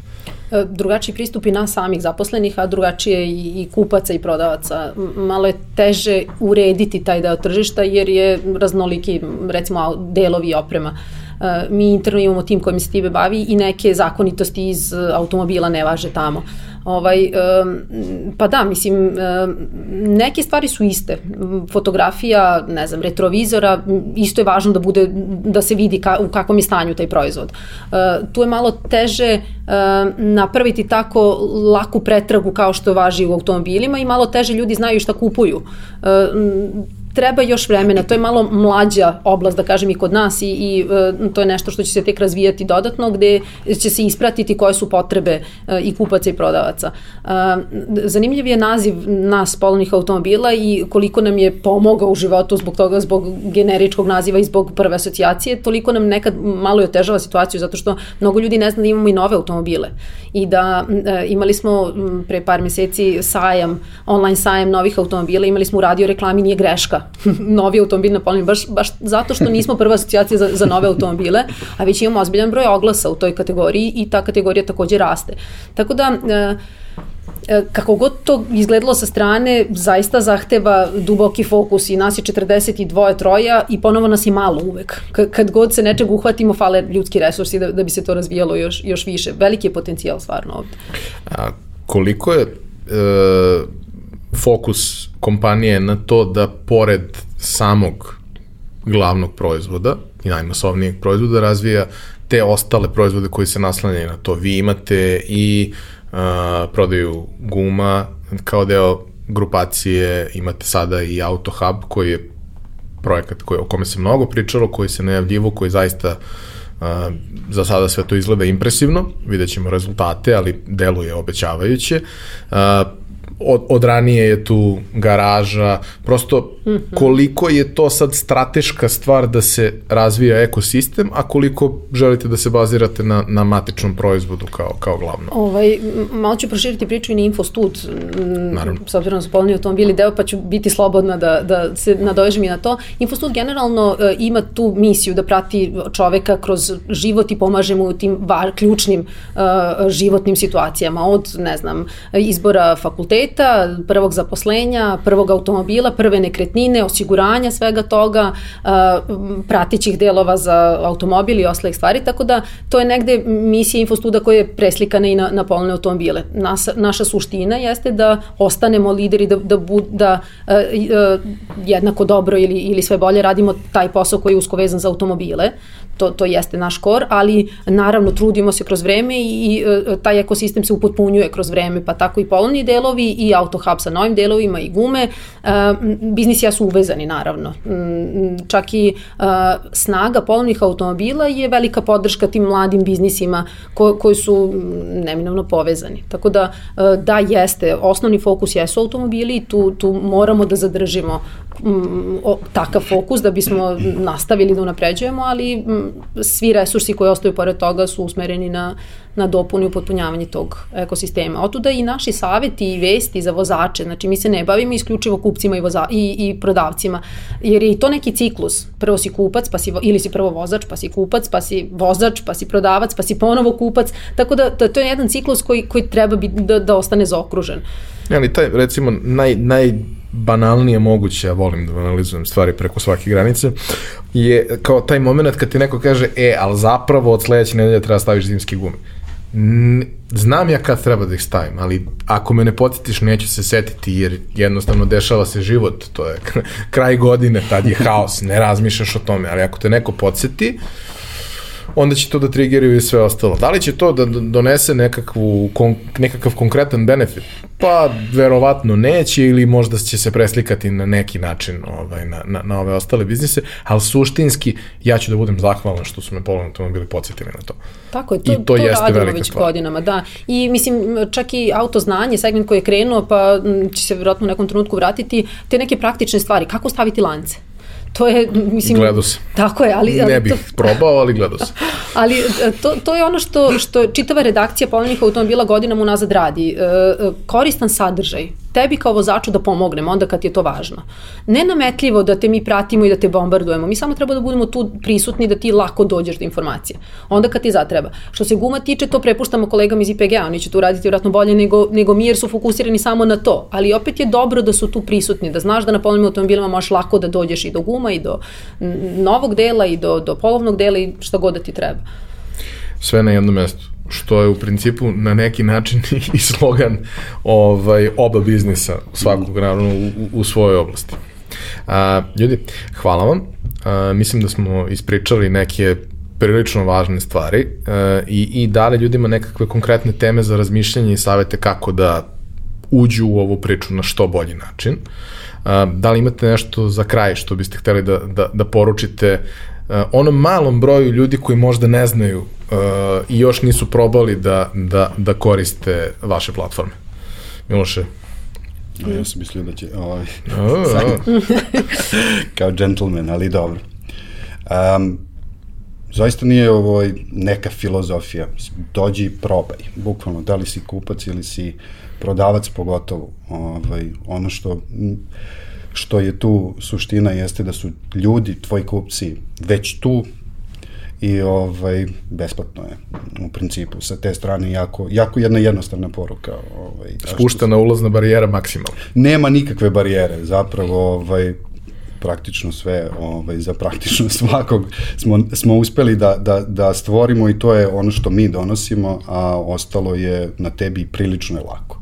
e, drugačiji pristup i nas samih zaposlenih, a drugačije i, i kupaca i prodavaca. Malo je teže urediti taj deo tržišta jer je raznoliki, recimo, delovi i oprema. E, mi interno imamo tim kojim se time bavi i neke zakonitosti iz automobila ne važe tamo. Ovaj, pa da, mislim, neke stvari su iste. Fotografija, ne znam, retrovizora, isto je važno da bude, da se vidi ka, u kakvom je stanju taj proizvod. E, tu je malo teže napraviti tako laku pretragu kao što važi u automobilima i malo teže ljudi znaju šta kupuju. Treba još vremena, to je malo mlađa oblast, da kažem i kod nas i, i e, to je nešto što će se tek razvijati dodatno, gde će se ispratiti koje su potrebe e, i kupaca i prodavaca. E, zanimljiv je naziv nas polovnih automobila i koliko nam je pomogao u životu zbog toga, zbog generičkog naziva i zbog prve asocijacije, toliko nam nekad malo i otežava situaciju zato što mnogo ljudi ne zna da imamo i nove automobile. I da imali smo pre par meseci sajam, online sajam novih automobila, imali smo u radio reklami, nije greška, novi automobil na polovnim, baš, baš zato što nismo prva asocijacija za, za nove automobile, a već imamo ozbiljan broj oglasa u toj kategoriji i ta kategorija takođe raste. Tako da, e, e, kako god to izgledalo sa strane, zaista zahteva duboki fokus i nas je 42 troja i ponovo nas je malo uvek. Kad god se nečeg uhvatimo, fale ljudski resursi da, da bi se to razvijalo još, još više. Veliki je potencijal stvarno ovde. A koliko je e, fokus kompanije na to da pored samog glavnog proizvoda i najmasovnijeg proizvoda razvija te ostale proizvode koji se naslanjaju na to. Vi imate i uh, prodaju guma kao deo grupacije, imate sada i Auto Hub koji je projekat koji, o kome se mnogo pričalo, koji se najavljivo, koji zaista uh, za sada sve to izgleda impresivno, vidjet ćemo rezultate, ali deluje obećavajuće. Uh, od, od ranije je tu garaža, prosto mm -hmm. koliko je to sad strateška stvar da se razvija ekosistem, a koliko želite da se bazirate na, na matičnom proizvodu kao, kao glavno? Ovaj, malo ću proširiti priču i na Infostud, Naravno. s obzirom da su polni automobili deo, pa ću biti slobodna da, da se nadovežem i na to. Infostud generalno uh, ima tu misiju da prati čoveka kroz život i pomaže mu u tim var, ključnim uh, životnim situacijama, od, ne znam, izbora fakulteta, fakulteta, prvog zaposlenja, prvog automobila, prve nekretnine, osiguranja svega toga, pratićih delova za automobil i ostalih stvari, tako da to je negde misija Infostuda koja je preslikana i na, na polne automobile. Nas, naša suština jeste da ostanemo lideri, da, da, bud, da jednako dobro ili, ili sve bolje radimo taj posao koji je usko vezan za automobile, to, to jeste naš kor, ali naravno trudimo se kroz vreme i, i e, taj ekosistem se upotpunjuje kroz vreme, pa tako i polni delovi i autohub sa novim delovima i gume. Uh, biznis ja su uvezani naravno. Čak i uh, snaga polnih automobila je velika podrška tim mladim biznisima ko, koji su neminovno povezani. Tako da, uh, da jeste, osnovni fokus jesu automobili i tu, tu moramo da zadržimo m, o, takav fokus da bismo nastavili da unapređujemo, ali m, svi resursi koji ostaju pored toga su usmereni na, na dopunu i upotpunjavanje tog ekosistema. Otuda i naši saveti i vesti za vozače, znači mi se ne bavimo isključivo kupcima i, voza, i, i prodavcima, jer je i to neki ciklus. Prvo si kupac, pa si, ili si prvo vozač, pa si kupac, pa si vozač, pa si prodavac, pa si ponovo kupac, tako da, da to je jedan ciklus koji, koji treba bi, da, da ostane zaokružen. Ali taj, recimo, naj, naj banalnije moguće, ja volim da analizujem stvari preko svake granice, je kao taj moment kad ti neko kaže, e, ali zapravo od sledeće nedelje treba staviš zimske gume. Znam ja kad treba da ih stavim, ali ako me ne podsjetiš neću se setiti jer jednostavno dešava se život, to je kraj godine, tad je haos, ne razmišljaš o tome, ali ako te neko podsjeti, onda će to da triggeruje i sve ostalo. Da li će to da donese nekakvu, kon, nekakav konkretan benefit? Pa, verovatno neće ili možda će se preslikati na neki način ovaj, na, na, na ove ostale biznise, ali suštinski ja ću da budem zahvalan što su me polovno bili podsjetili na to. Tako je, to, I to, to jeste radimo već stvar. godinama, da. I mislim, čak i autoznanje, segment koji je krenuo, pa će se verovatno u nekom trenutku vratiti, te neke praktične stvari, kako staviti lance? To je, mislim... Gledao se. Tako je, ali... Ne bih to, probao, ali gledao se. ali e, to, to je ono što, što čitava redakcija polovnih automobila godinama unazad radi. E, e, koristan sadržaj tebi kao vozaču da pomognemo onda kad je to važno. Nenametljivo da te mi pratimo i da te bombardujemo. Mi samo treba da budemo tu prisutni da ti lako dođeš do informacije. Onda kad ti zatreba. Što se guma tiče, to prepuštamo kolegama iz IPG, oni će to uraditi vratno bolje nego, nego mi jer su fokusirani samo na to. Ali opet je dobro da su tu prisutni, da znaš da na polovnim automobilima možeš lako da dođeš i do guma i do novog dela i do, do polovnog dela i šta god da ti treba. Sve na jednom mestu što je u principu na neki način i slogan ovaj, oba biznisa, svakog naravno u, u svojoj oblasti. A, ljudi, hvala vam. A, mislim da smo ispričali neke prilično važne stvari a, i, i dali ljudima nekakve konkretne teme za razmišljanje i savete kako da uđu u ovu priču na što bolji način. Da li imate nešto za kraj što biste hteli da, da, da poručite onom malom broju ljudi koji možda ne znaju uh, i još nisu probali da, da, da koriste vaše platforme? Miloše? No, ja sam mislio da će ovaj, kao gentleman, ali dobro. Um, zaista nije ovo neka filozofija. Dođi i probaj. Bukvalno, da li si kupac ili si prodavac pogotovo. Ovaj, ono što što je tu suština jeste da su ljudi, tvoji kupci, već tu i ovaj, besplatno je u principu. Sa te strane jako, jako jedna jednostavna poruka. Ovaj, Spuštena ulazna barijera maksimalno. Nema nikakve barijere, zapravo ovaj, praktično sve ovaj, za praktično svakog smo, smo uspeli da, da, da stvorimo i to je ono što mi donosimo, a ostalo je na tebi prilično je lako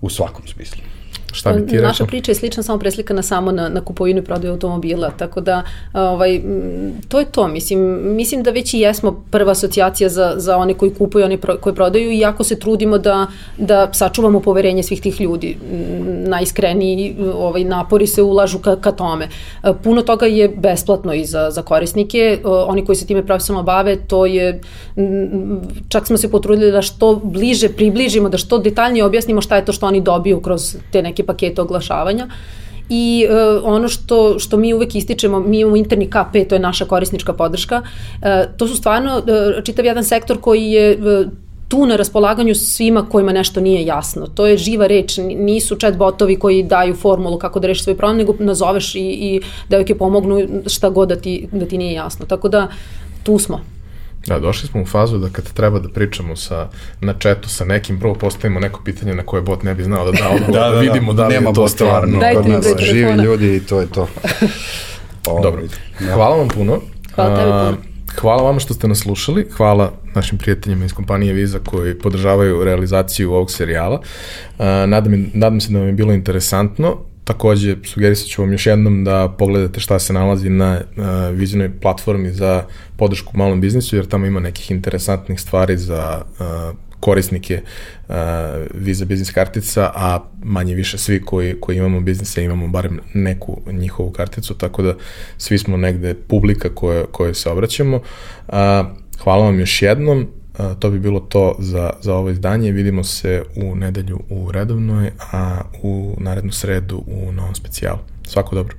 u svakom smislu. Šta bi ti rekao? Naša priča je slična samo preslikana samo na, na kupovinu i prodaju automobila, tako da ovaj, to je to. Mislim, mislim da već i jesmo prva asocijacija za, za one koji kupuju, one pro, koji prodaju i jako se trudimo da, da sačuvamo poverenje svih tih ljudi. Najiskreniji ovaj, napori se ulažu ka, ka tome. Puno toga je besplatno i za, za korisnike. Oni koji se time profesionalno bave, to je, čak smo se potrudili da što bliže približimo, da što detaljnije objasnimo šta je to što oni dobiju kroz te neke neke pakete oglašavanja. I uh, ono što, što mi uvek ističemo, mi imamo interni KP, to je naša korisnička podrška, uh, to su stvarno uh, čitav jedan sektor koji je uh, tu na raspolaganju svima kojima nešto nije jasno. To je živa reč, nisu chat botovi koji daju formulu kako da rešiš svoj problem, nego nazoveš i, i devojke pomognu šta god da ti, da ti nije jasno. Tako da tu smo. Da, došli smo u fazu da kad treba da pričamo sa, na četu sa nekim, prvo postavimo neko pitanje na koje bot ne bi znao da da odgovor, da, da, da, da, vidimo da li Nema je to stvarno. Dajte nas, živi ljudi i to je to. Dobro, hvala vam puno. Hvala tebi puno. Hvala vam što ste nas slušali, hvala našim prijateljima iz kompanije Visa koji podržavaju realizaciju ovog serijala. Nadam, nadam se da vam je bilo interesantno. Takođe, sugerisat ću vam još jednom da pogledate šta se nalazi na uh, vizinoj platformi za podršku malom biznisu, jer tamo ima nekih interesantnih stvari za uh, korisnike uh, Visa biznis kartica, a manje više svi koji, koji imamo biznise imamo barem neku njihovu karticu, tako da svi smo negde publika koje, koje se obraćamo. Uh, hvala vam još jednom, to bi bilo to za, za ovo izdanje. Vidimo se u nedelju u redovnoj, a u narednu sredu u novom specijalu. Svako dobro.